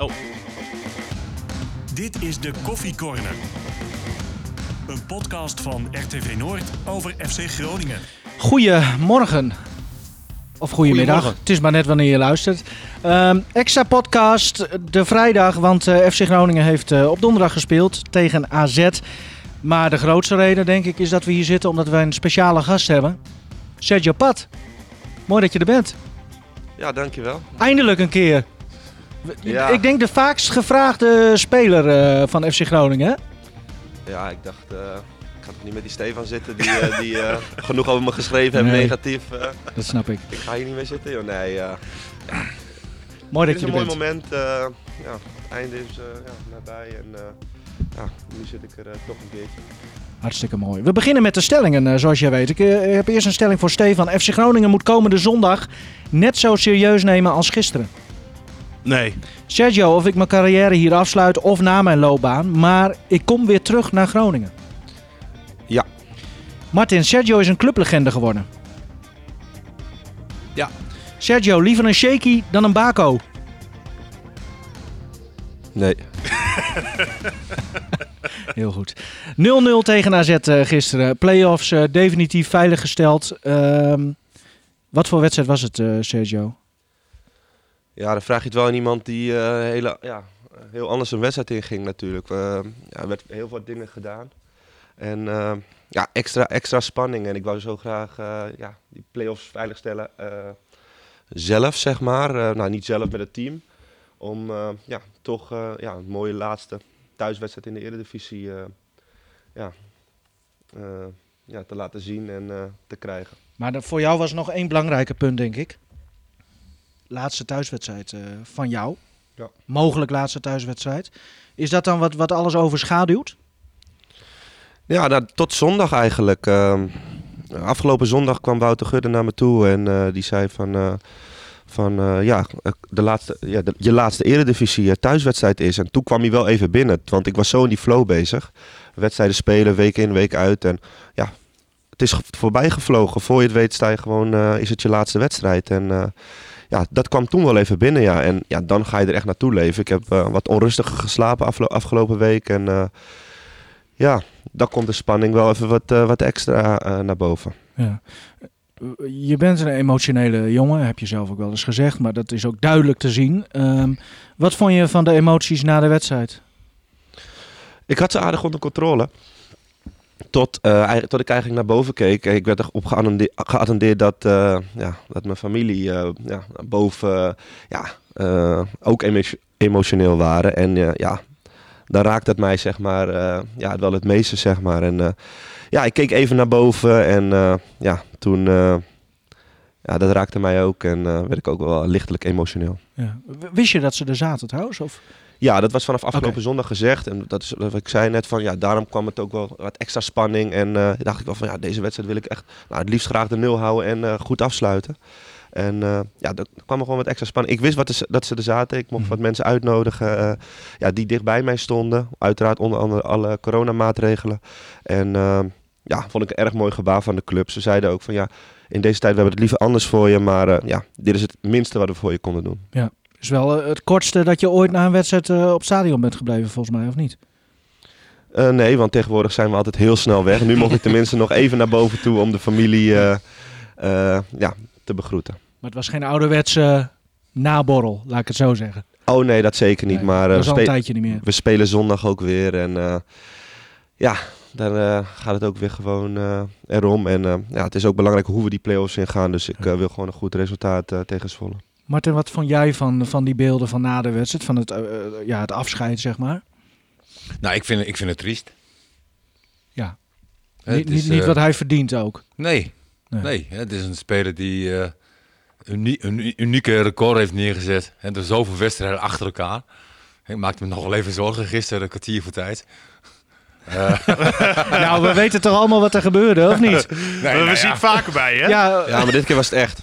Oh, Dit is de Koffie Corner. Een podcast van RTV Noord over FC Groningen. Goedemorgen. Of goedemiddag. Goedemorgen. Het is maar net wanneer je luistert. Ehm, extra podcast de vrijdag, want eh, FC Groningen heeft eh, op donderdag gespeeld tegen AZ. Maar de grootste reden, denk ik, is dat we hier zitten omdat wij een speciale gast hebben. Sergio Pat. Mooi dat je er bent. Ja, dankjewel. Eindelijk een keer. Ja. Ik denk de vaakst gevraagde speler eh, van FC Groningen. hè? Ja, ik dacht, eh, ik ga toch niet met die Stefan zitten die, eh, die genoeg over me geschreven heeft, Nee. negatief. eh. Dat snap ik. ik ga hier niet meer zitten, joh. Nee, ja. Mooi Het dat is je een er mooi bent. moment. eh, ja, het einde is ja, nabij en ja, nu zit ik er toch een keertje. Hartstikke mooi. We beginnen met de stellingen, zoals jij weet. Ik heb eerst een stelling voor Stefan. FC Groningen moet komende zondag net zo serieus nemen als gisteren. Nee. Sergio, of ik mijn carrière hier afsluit of na mijn loopbaan, maar ik kom weer terug naar Groningen. Ja. Martin, Sergio is een clublegende geworden. Ja. Sergio, liever een shaky dan een bako. Nee. Heel goed. 0-0 tegen AZ eh, gisteren. Playoffs eh, definitief veiliggesteld. Ehm wat voor wedstrijd was het, eh, Sergio? Ja, dan vraag je het wel aan iemand die eh, hele, ja, heel anders een wedstrijd inging natuurlijk. Eh, ja, er werd heel veel dingen gedaan. En eh, ja, extra, extra spanning. En ik wou zo graag ja, die play-offs veiligstellen. zelf, zeg maar. Nou, niet zelf met het team. Om ja, toch ja, een mooie laatste thuiswedstrijd in de Eredivisie ja, ja, te laten zien en te krijgen. Maar voor jou was nog één belangrijker punt, denk ik. Laatste thuiswedstrijd eh, van jou. Ja. Mogelijk laatste thuiswedstrijd. Is dat dan wat, wat alles overschaduwt? Ja, nou, tot zondag eigenlijk. Ehm, afgelopen zondag kwam Wouter Gudde naar me toe en eh, die zei van... eh, van ja, de laatste, ja de- je laatste eredivisie thuiswedstrijd is. En toen kwam hij wel even binnen, want ik was zo in die flow bezig. Wedstrijden spelen, week in, week uit. En ja, het is voorbij gevlogen. Voor je het weet sta je gewoon, is het je laatste wedstrijd. En ja, dat kwam toen wel even binnen, ja. En ja, dan ga je er echt naartoe leven. Ik heb eh, wat onrustiger geslapen aflo- afgelopen week. En eh, ja, dan komt de spanning wel even wat, eh, wat extra naar boven. Ja. Je bent een emotionele jongen, heb je zelf ook wel eens gezegd. Maar dat is ook duidelijk te zien. Ehm, wat vond je van de emoties na de wedstrijd? Ik had ze aardig onder controle. Tot, eh, tot ik eigenlijk naar boven keek. Ik werd erop geattendeerd, dat, eh, ja, dat mijn familie eh, ja, boven eh, ja, eh, ook emo- emotioneel waren. En eh, ja, dan raakt het mij zeg maar, eh, ja, wel het meeste. Zeg maar. En, eh, ja, ik keek even naar boven en eh, ja, toen... eh, ja, dat raakte mij ook en eh, werd ik ook wel lichtelijk emotioneel. Ja. Wist je dat ze er zaten trouwens? Of? Ja, dat was vanaf afgelopen zondag gezegd. En dat is wat ik zei net van ja, daarom kwam het ook wel wat extra spanning. En eh, dacht ik wel van ja, deze wedstrijd wil ik echt nou, het liefst graag de nul houden en eh, goed afsluiten. En eh, ja, er kwam er gewoon wat extra spanning. Ik wist wat er- dat ze er zaten. Ik mocht Mhm. wat mensen uitnodigen ja, die dicht bij mij stonden. Uiteraard onder andere alle coronamaatregelen. En eh, ja, vond ik een erg mooi gebaar van de club. Ze zeiden ook van ja, in deze tijd we hebben het liever anders voor je. Maar ja, dit is het minste wat we voor je konden doen. Is wel eh, het kortste dat je ooit na een wedstrijd eh, op stadion bent gebleven, volgens mij, of niet? Eh, nee, want tegenwoordig zijn we altijd heel snel weg. Nu mocht ik tenminste nog even naar boven toe om de familie ja, te begroeten. Maar het was geen ouderwetse naborrel, laat ik het zo zeggen. Oh nee, dat zeker niet. Nee, maar dat we, spe- niet meer. we spelen zondag ook weer. En ja, dan eh, gaat het ook weer gewoon erom. En ja, het is ook belangrijk hoe we die play-offs ingaan. Dus ik wil gewoon een goed resultaat tegen Zwolle. Martin, wat vond jij van, van die beelden van na de wedstrijd? Van het, eh, eh, ja, het afscheid, zeg maar? Nou, ik vind, ik vind het triest. Ja. Niet, is, niet, niet eh, wat hij verdient ook. Nee, Nee. nee. het is een speler die een, uni- een uni- unieke record heeft neergezet. En door zoveel wedstrijden achter elkaar. Ik maakte me nog wel even zorgen gisteren, een kwartier voor tijd. Nou, we weten toch allemaal wat er gebeurde, of niet? nee, we nou zien ja. het vaker bij, hè? Ja, Ja, maar dit keer was het echt.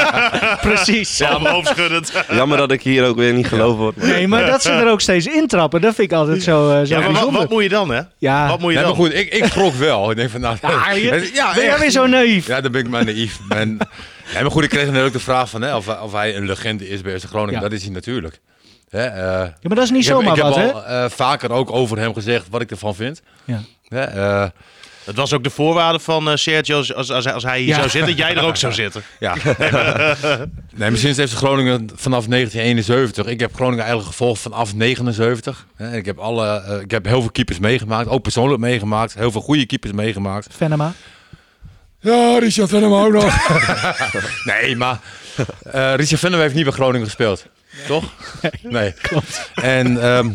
precies. Ja, maar hoofdschuddend. Jammer dat ik hier ook weer niet geloven word. Nee, maar dat ze er ook steeds intrappen, dat vind ik altijd zo, eh, zo Ja, maar wat, bijzonder. wat moet je dan, hè? ja, Wat moet je Nee, dan? maar goed, ik, ik schrok wel. Ik denk van, nou, Ja, je- ja, ben jij weer zo naïef? Ja, dan ben ik maar naïef. En, nee, maar goed, ik kreeg natuurlijk de vraag van hè, of, hij- of hij een legende is bij FC Groningen. Ja. Dat is hij natuurlijk. Hè, eh, Ja, maar dat is niet ik heb, zomaar ik wat, heb hè? al eh, vaker ook over hem gezegd wat ik ervan vind. Ja. Hè, eh, Het was ook de voorwaarde van eh, Sergio, als, als, als hij- als hij hier Ja. zou zitten, jij er ook zou zitten. ja. nee, maar sinds heeft Groningen vanaf 1971. Ik heb Groningen eigenlijk gevolgd vanaf 79. Hè, ik, heb alle, ik heb heel veel keepers meegemaakt. Ook persoonlijk meegemaakt. Heel veel goede keepers meegemaakt. Venema. Ja, Richard Venema ook nog. nee, maar eh, Richard Venema heeft niet bij Groningen gespeeld. Toch? Nee. Klopt. En, ehm,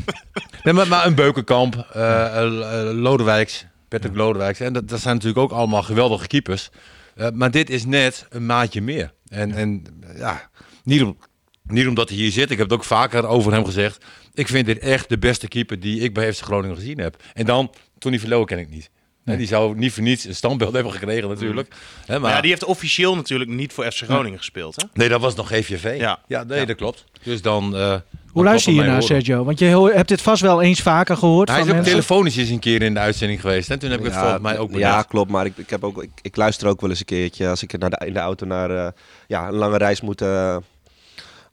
nee, maar, maar een Beukenkamp, eh eh, Lodewijks, Patrick Lodewijks. En dat, dat zijn natuurlijk ook allemaal geweldige keepers. Eh, maar dit is net een maatje meer. En, en ja, niet, om, niet omdat hij hier zit. Ik heb het ook vaker over hem gezegd. Ik vind dit echt de beste keeper die ik bij FC Groningen gezien heb. En dan, Tony Verleeuwen ken ik niet. Nee. En die zou niet voor niets een standbeeld hebben gekregen natuurlijk. Hè, Maar maar ja, die heeft officieel natuurlijk niet voor FC Groningen gespeeld. Hè? Nee, dat was nog GVV. Ja. nee, Ja. dat klopt. Dus dan... eh, Hoe luister je naar. Sergio? Want je hebt dit vast wel eens vaker gehoord Hij van is ook mensen. telefonisch eens een keer in de uitzending geweest. En toen heb ik het volgens mij ook Ja, bedacht. klopt. Maar ik, ik, heb ook, ik, ik luister ook wel eens een keertje. Als ik naar de, in de auto naar eh, ja, een lange reis moet, eh,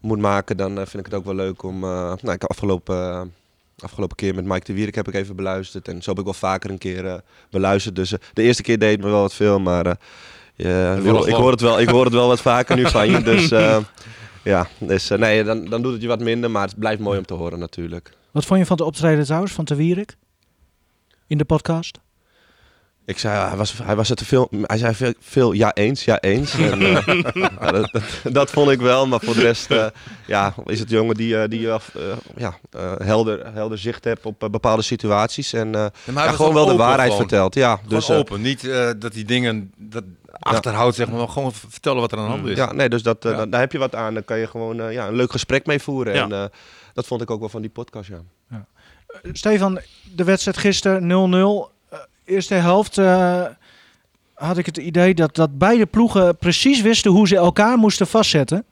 moet maken, dan vind ik het ook wel leuk om... eh, nou, ik heb afgelopen, afgelopen keer met Mike de Wierik heb ik even beluisterd. En zo heb ik wel vaker een keer eh, beluisterd. Dus eh, de eerste keer deed het me wel wat veel, maar... eh, ik, hoor het wel, ik hoor het wel wat vaker nu van je. Dus eh, ja, dus, nee, dan, dan doet het je wat minder. Maar het blijft mooi om te horen natuurlijk. Wat vond je van de optreden trouwens van Te Wierik? In de podcast? Ik zei, hij was, hij was het te veel. Hij zei veel, veel ja eens, ja eens. En, eh, ja, dat, dat, dat vond ik wel, maar voor de rest eh, ja, is het jongen die, eh, die wel eh, ja, eh, helder, helder zicht hebt op bepaalde situaties. En eh, Ja, ja, gewoon wel de waarheid gewoon. vertelt. Ja, dus, eh, open. Niet eh, dat die dingen dat achterhoudt, zeg maar. maar Gewoon vertellen wat er aan de hand is. ja, nee, dus dat, daar heb je wat aan. Dan kan je gewoon ja, een leuk gesprek mee voeren. Ja. En eh, dat vond ik ook wel van die podcast, ja. Stefan, de wedstrijd gisteren 0-0. Eerste helft eh, had ik het idee dat, dat beide ploegen precies wisten hoe ze elkaar moesten vastzetten.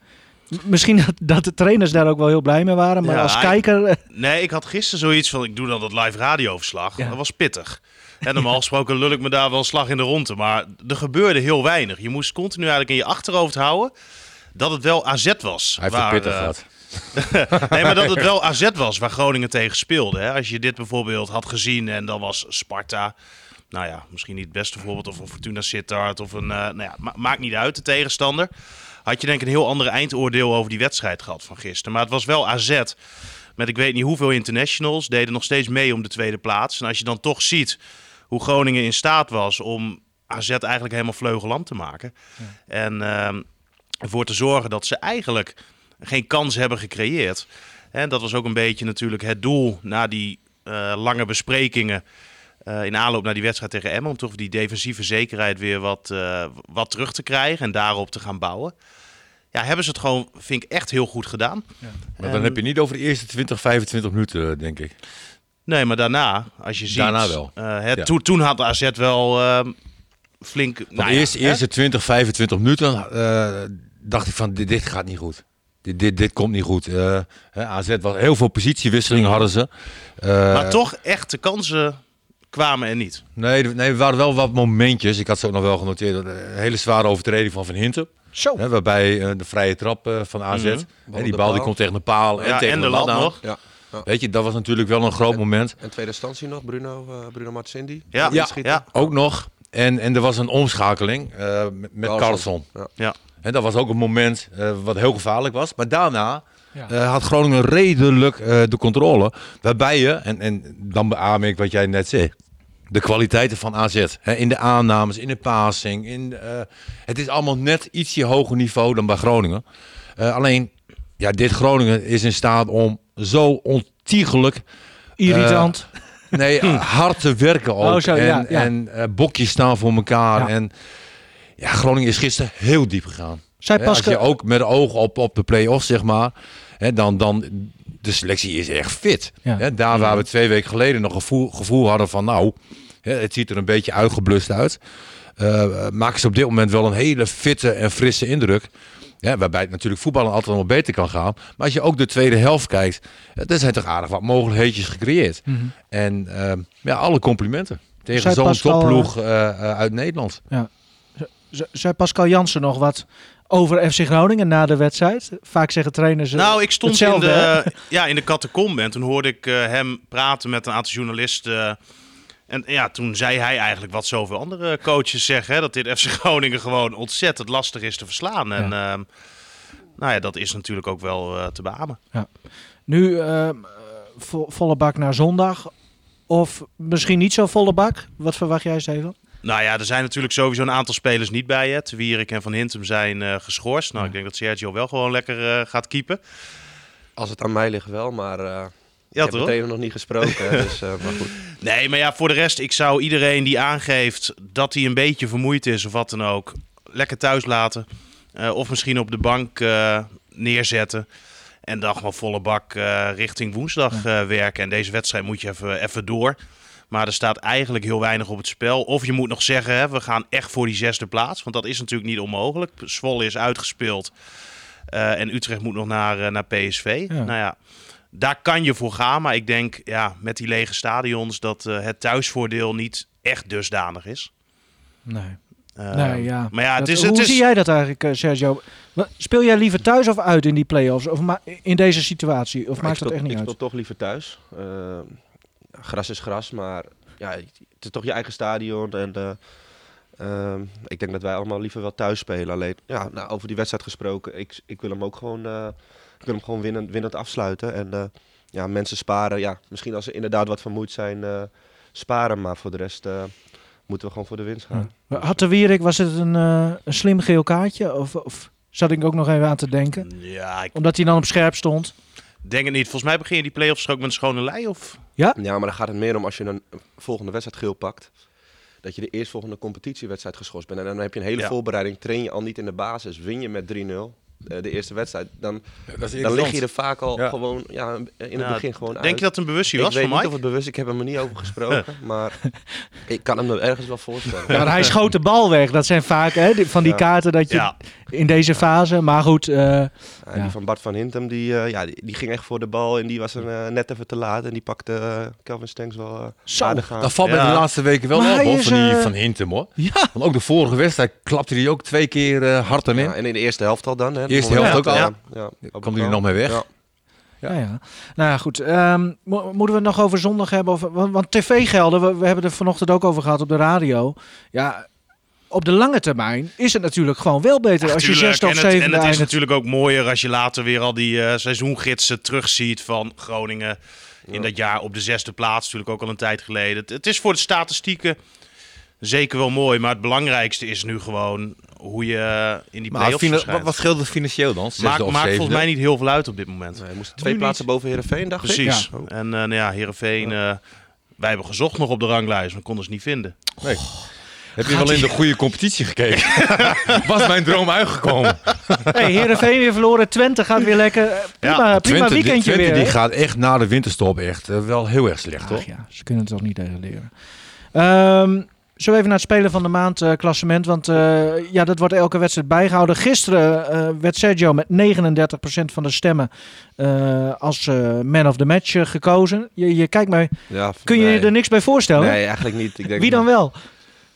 Misschien dat, dat de trainers daar ook wel heel blij mee waren, maar Ja, als kijker... Nee, ik had gisteren zoiets van, ik doe dan dat live radioverslag. Ja. Dat was pittig. En normaal gesproken lul ik me daar wel een slag in de ronde. Maar er gebeurde heel weinig. Je moest continu eigenlijk in je achterhoofd houden dat het wel AZ was. Hij heeft waar, het pittig eh, gehad. Nee, maar dat het wel AZ was waar Groningen tegen speelde. Hè? Als je dit bijvoorbeeld had gezien en dan was Sparta... Nou ja, misschien niet het beste voorbeeld. Of een Fortuna Sittard. Of een... eh, nou ja, ma- maakt niet uit, de tegenstander. Had je denk ik een heel ander eindoordeel over die wedstrijd gehad van gisteren. Maar het was wel AZ met ik weet niet hoeveel internationals. Deden nog steeds mee om de tweede plaats. En als je dan toch ziet hoe Groningen in staat was om AZ eigenlijk helemaal vleugeland te maken. En ehm, ervoor te zorgen dat ze eigenlijk geen kans hebben gecreëerd. En dat was ook een beetje natuurlijk het doel na die eh, lange besprekingen. Eh, in aanloop naar die wedstrijd tegen Emmen. Om toch die defensieve zekerheid weer wat, eh, wat terug te krijgen. En daarop te gaan bouwen. Ja, hebben ze het gewoon, vind ik, echt heel goed gedaan. Maar dan heb je niet over de eerste 20, 25 minuten, eh, denk ik. Nee, maar daarna, als je ziet... Daarna wel. eh, het, Ja. toen, toen had AZ wel ehm, flink... Nou de ja, eerste, hè? eerste 20, 25 minuten eh, dacht ik van dit, dit gaat niet goed. Dit, dit, dit komt niet goed. Eh, hè, AZ was heel veel positiewisselingen hadden ze. Eh, Maar toch, echt, de kansen kwamen er niet. Nee, er- nee, er waren wel wat momentjes. Ik had ze ook nog wel genoteerd. dat, eh, Een hele zware overtreding van Van Hinten. Zo. Hè, waarbij eh, de vrije trap eh, van AZ. Mhm. Hè, die bal die komt tegen de paal en Ja, tegen en de, de lat lat aan. nog. Ja. Weet je, dat was natuurlijk wel een groot moment. En tweede instantie nog, Bruno, eh Bruno Martindi. Ja, Ja. ja. Ook nog. En, en er was een omschakeling eh, met, met Carlson. Carlson. Ja. Ja. En dat was ook een moment eh, wat heel gevaarlijk was. Maar daarna Eh, had Groningen redelijk eh, de controle. Waarbij je, en, en dan beaam ik wat jij net zei. De kwaliteiten van AZ. Hè, in de aannames, in de passing. In, eh, het is allemaal net ietsje hoger niveau dan bij Groningen. Alleen, ja, dit Groningen is in staat om zo ontiegelijk Irritant. Nee, hard te werken ook. Oh, zo, en ja, ja. en bokjes staan voor elkaar. Ja. En ja, Groningen is gisteren heel diep gegaan. Zij Hè, als je ook met oog op, op de play-offs, zeg maar. Hè, dan, dan, de selectie is echt fit. Ja. Hè, daar waar we twee weken geleden nog gevoel, gevoel hadden van... nou, hè, het ziet er een beetje uitgeblust uit. eh, maken ze op dit moment wel een hele fitte en frisse indruk. Ja, waarbij het natuurlijk voetballen altijd nog beter kan gaan. Maar als je ook de tweede helft kijkt... eh, er zijn toch aardig wat mogelijkheden gecreëerd. Mhm. En ehm, ja, alle complimenten. Tegen zo'n topploeg eh, eh, uit Nederland. Zei Pascal Jansen nog wat over FC Groningen na de wedstrijd? Vaak zeggen trainers. eh, Nou, ik stond in hè? de, ja, in de catacombe en toen hoorde ik eh, hem praten met een aantal journalisten. en ja, toen zei hij eigenlijk wat zoveel andere coaches zeggen. Hè, dat dit FC Groningen gewoon ontzettend lastig is te verslaan. En ehm, nou ja, dat is natuurlijk ook wel eh, te beamen. Nu ehm, eh, vo- volle bak naar zondag. Of misschien niet zo volle bak. Wat verwacht jij, Steven? Nou ja, er zijn natuurlijk sowieso een aantal spelers niet bij. Hè. Wierik en Van Hintem zijn eh, geschorst. Nou, ik denk dat Sergio wel gewoon lekker eh, gaat keepen. Als het aan mij ligt wel, maar eh, ik Ja, heb toch? het even nog niet gesproken. dus, eh, maar goed. Nee, maar ja, voor de rest, ik zou iedereen die aangeeft dat hij een beetje vermoeid is of wat dan ook, lekker thuis laten. Eh, of misschien op de bank eh, neerzetten. En dan gewoon volle bak eh, richting woensdag eh, werken. En deze wedstrijd moet je even, even door. Maar er staat eigenlijk heel weinig op het spel. Of je moet nog zeggen, hè, we gaan echt voor die zesde plaats. Want dat is natuurlijk niet onmogelijk. Zwolle is uitgespeeld. Eh, en Utrecht moet nog naar, eh, naar PSV. Ja. Nou ja, daar kan je voor gaan. Maar ik denk ja, met die lege stadions dat eh, het thuisvoordeel niet echt dusdanig is. Nee. Eh, nee ja. Maar ja, het Dat- is... hoe Het is zie jij dat eigenlijk, Sergio? Speel jij liever thuis of uit in die play-offs? Of in deze situatie? Of Maar maakt ik dat speel- echt niet ik uit? speel toch liever thuis. Gras is gras, maar ja, het is toch je eigen stadion. En eh, ehm, ik denk dat wij allemaal liever wel thuis spelen. Alleen, ja, nou, over die wedstrijd gesproken, ik, ik wil hem ook gewoon, eh, ik wil hem gewoon winnend, winnend afsluiten. En eh, ja, mensen sparen. Ja, misschien als ze inderdaad wat vermoeid zijn, eh, sparen. Maar voor de rest eh, moeten we gewoon voor de winst gaan. Had de Wierik, was het een, eh, een slim geel kaartje? Of, of zat ik ook nog even aan te denken? Ja, ik Omdat hij dan op scherp stond? Denk het niet. Volgens mij begin je die play-offs ook met een schone lei. Of... Ja, maar dan gaat het meer om als je een volgende wedstrijd geel pakt. Dat je de eerstvolgende competitiewedstrijd geschorst bent. En dan heb je een hele Ja. voorbereiding. Train je al niet in de basis. Win je met 3-0 eh, de eerste wedstrijd. Dan, dan lig je er vaak al Ja. gewoon ja, in het Ja, begin gewoon uit. Denk je dat het een bewustie ik was weet van niet Mike? of het bewust Ik heb hem er niet over gesproken. maar ik kan hem er ergens wel voorstellen. Ja, maar hij schoot de bal weg. Dat zijn vaak hè, van die Ja. kaarten dat je Ja, in deze fase. Maar goed, eh, Ja, Ja. Die van Bart van Hintem, die, eh, ja, die, die ging echt voor de bal. En die was er eh, net even te laat. En die pakte eh Kelvin Stengs wel eh Zo, aardig aan. Dat valt Ja. de laatste weken wel Maar op, hoor, van, die, eh, van Hintem, hoor. ja. Want ook de vorige wedstrijd klapte hij ook twee keer eh, hard erin. Ja, en in de eerste helft al dan. Hè, Eerste helft ook al? Ja, hij er nog mee weg? Ja. Ja. Ja, Nou ja, goed. Ehm, mo- moeten we het nog over zondag hebben? Of, want, want tv-gelden, we, we hebben er vanochtend ook over gehad op de radio. Ja, op de lange termijn is het natuurlijk gewoon wel beter als je zesde of en het, en het is eindigt. natuurlijk ook mooier als je later weer al die eh, seizoengidsen terugziet van Groningen. In dat jaar op de zesde plaats, natuurlijk ook al een tijd geleden. Het is voor de statistieken zeker wel mooi. Maar het belangrijkste is nu gewoon hoe je eh, in die Maar play-offs wat, wat scheelt het financieel dan? Maakt, volgens mij niet heel veel uit op dit moment. Nee, we moesten twee plaatsen boven Heerenveen, dacht ik. Precies. Ja. En eh nou ja, Heerenveen, eh, wij hebben gezocht nog op de ranglijst, maar konden ze niet vinden. Nee. Heb je wel in de goede competitie gekeken? Was mijn droom uitgekomen? Hey, Heerenveen weer verloren, Twente gaat weer lekker. Prima, prima Twente, weekendje Twente weer. die gaat echt na de winterstop echt wel heel erg slecht, hoor. Ach ja, ze kunnen het toch niet tegen leren. Ehm zo even naar het Spelen van de Maand eh, klassement. Want eh, ja, dat wordt elke wedstrijd bijgehouden. Gisteren eh, werd Sergio met 39% van de stemmen eh, als eh, man of the match gekozen. Je, je kijkt mij, Ja, kun je nee. je er niks bij voorstellen? Nee, eigenlijk niet. Ik denk, Wie dan wel?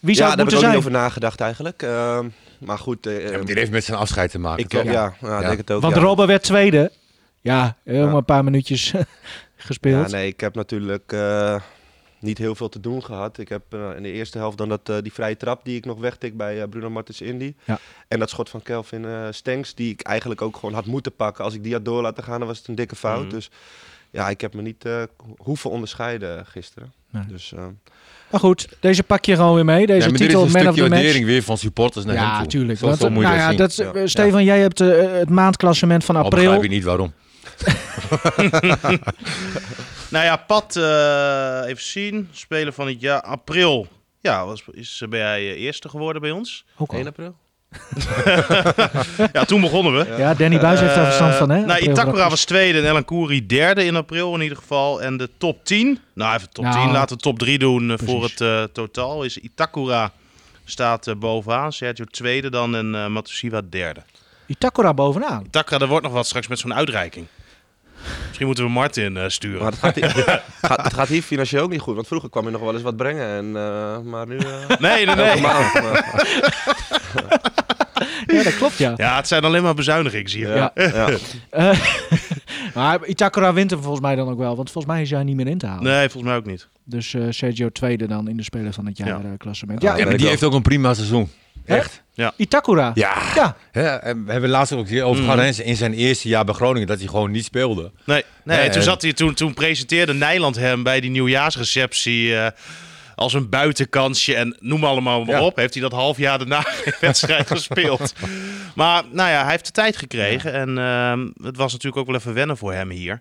Wie zou ja, het daar heb ik moeten ook zijn? niet over nagedacht eigenlijk. Ehm, maar goed, Ja, maar die heeft met zijn afscheid te maken. ik toch? ja, ja, Ja. denk het ook. Want ja. Robben werd tweede. Ja, helemaal Ja. een paar minuutjes gespeeld. Ja, nee, ik heb natuurlijk eh, niet heel veel te doen gehad. Ik heb eh, in de eerste helft dan dat, eh, die vrije trap die ik nog wegtik bij eh, Bruno Martens Indy. Ja. En dat schot van Kelvin eh Stengs, die ik eigenlijk ook gewoon had moeten pakken. Als ik die had door laten gaan, dan was het een dikke fout. Mhm. Dus ja, ik heb me niet eh, hoeven onderscheiden gisteren. Nee. Dus eh, Maar goed, deze pak je gewoon weer mee. Deze Ja, titel Man of the Match. weer van supporters naar hem Ja, toe. tuurlijk. Zo, Want, zo moet je nou dat ja, dat, Ja. Stefan, jij hebt het maandklassement van Al april. begrijp je niet waarom. Nou ja, Pat, eh, even zien. Speler van het jaar april. Ja, was, is, ben jij eh, eerste geworden bij ons? Ook al. 1 april? Ja, toen begonnen we. Ja, Danny Buis heeft daar verstand van, hè? Nou, April Itakura was tweede en Ellen Koeri derde in april in ieder geval. En de top 10, nou even top Nou, 10, laten we top 3 doen eh, voor het eh, totaal. Is Itakura staat eh, bovenaan, Sergio tweede dan en eh Matusiwa derde. Itakura bovenaan. Itakura, er wordt nog wat straks met zo'n uitreiking. Misschien moeten we Martin eh, sturen. Maar het gaat, hier, gaat, het gaat hier financieel ook niet goed. Want vroeger kwam je nog wel eens wat brengen. En, eh, maar nu... eh, Nee, nee, nee. maar- Ja, dat klopt, ja. Ja, het zijn alleen maar bezuinigingen hier. Ja. Ja. Eh, maar Itakura wint hem volgens mij dan ook wel. Want volgens mij is hij niet meer in te halen. Nee, volgens mij ook niet. Dus eh, Sergio tweede dan in de Speler van het jaar Ja. eh, klassement. Ja, Ja, Ja, maar die heeft ook een prima seizoen. Echt. Itakura. Ja. Ja. En we hebben laatst ook hier over Mm. gehad hè, in zijn eerste jaar bij Groningen dat hij gewoon niet speelde. Nee, nee Nee, toen, en- zat hij, toen, toen presenteerde Nijland hem bij die nieuwjaarsreceptie eh, als een buitenkansje. En noem allemaal maar Ja. op. Heeft hij dat half jaar daarna geen wedstrijd gespeeld. Maar nou ja, hij heeft de tijd gekregen. En ehm, het was natuurlijk ook wel even wennen voor hem hier.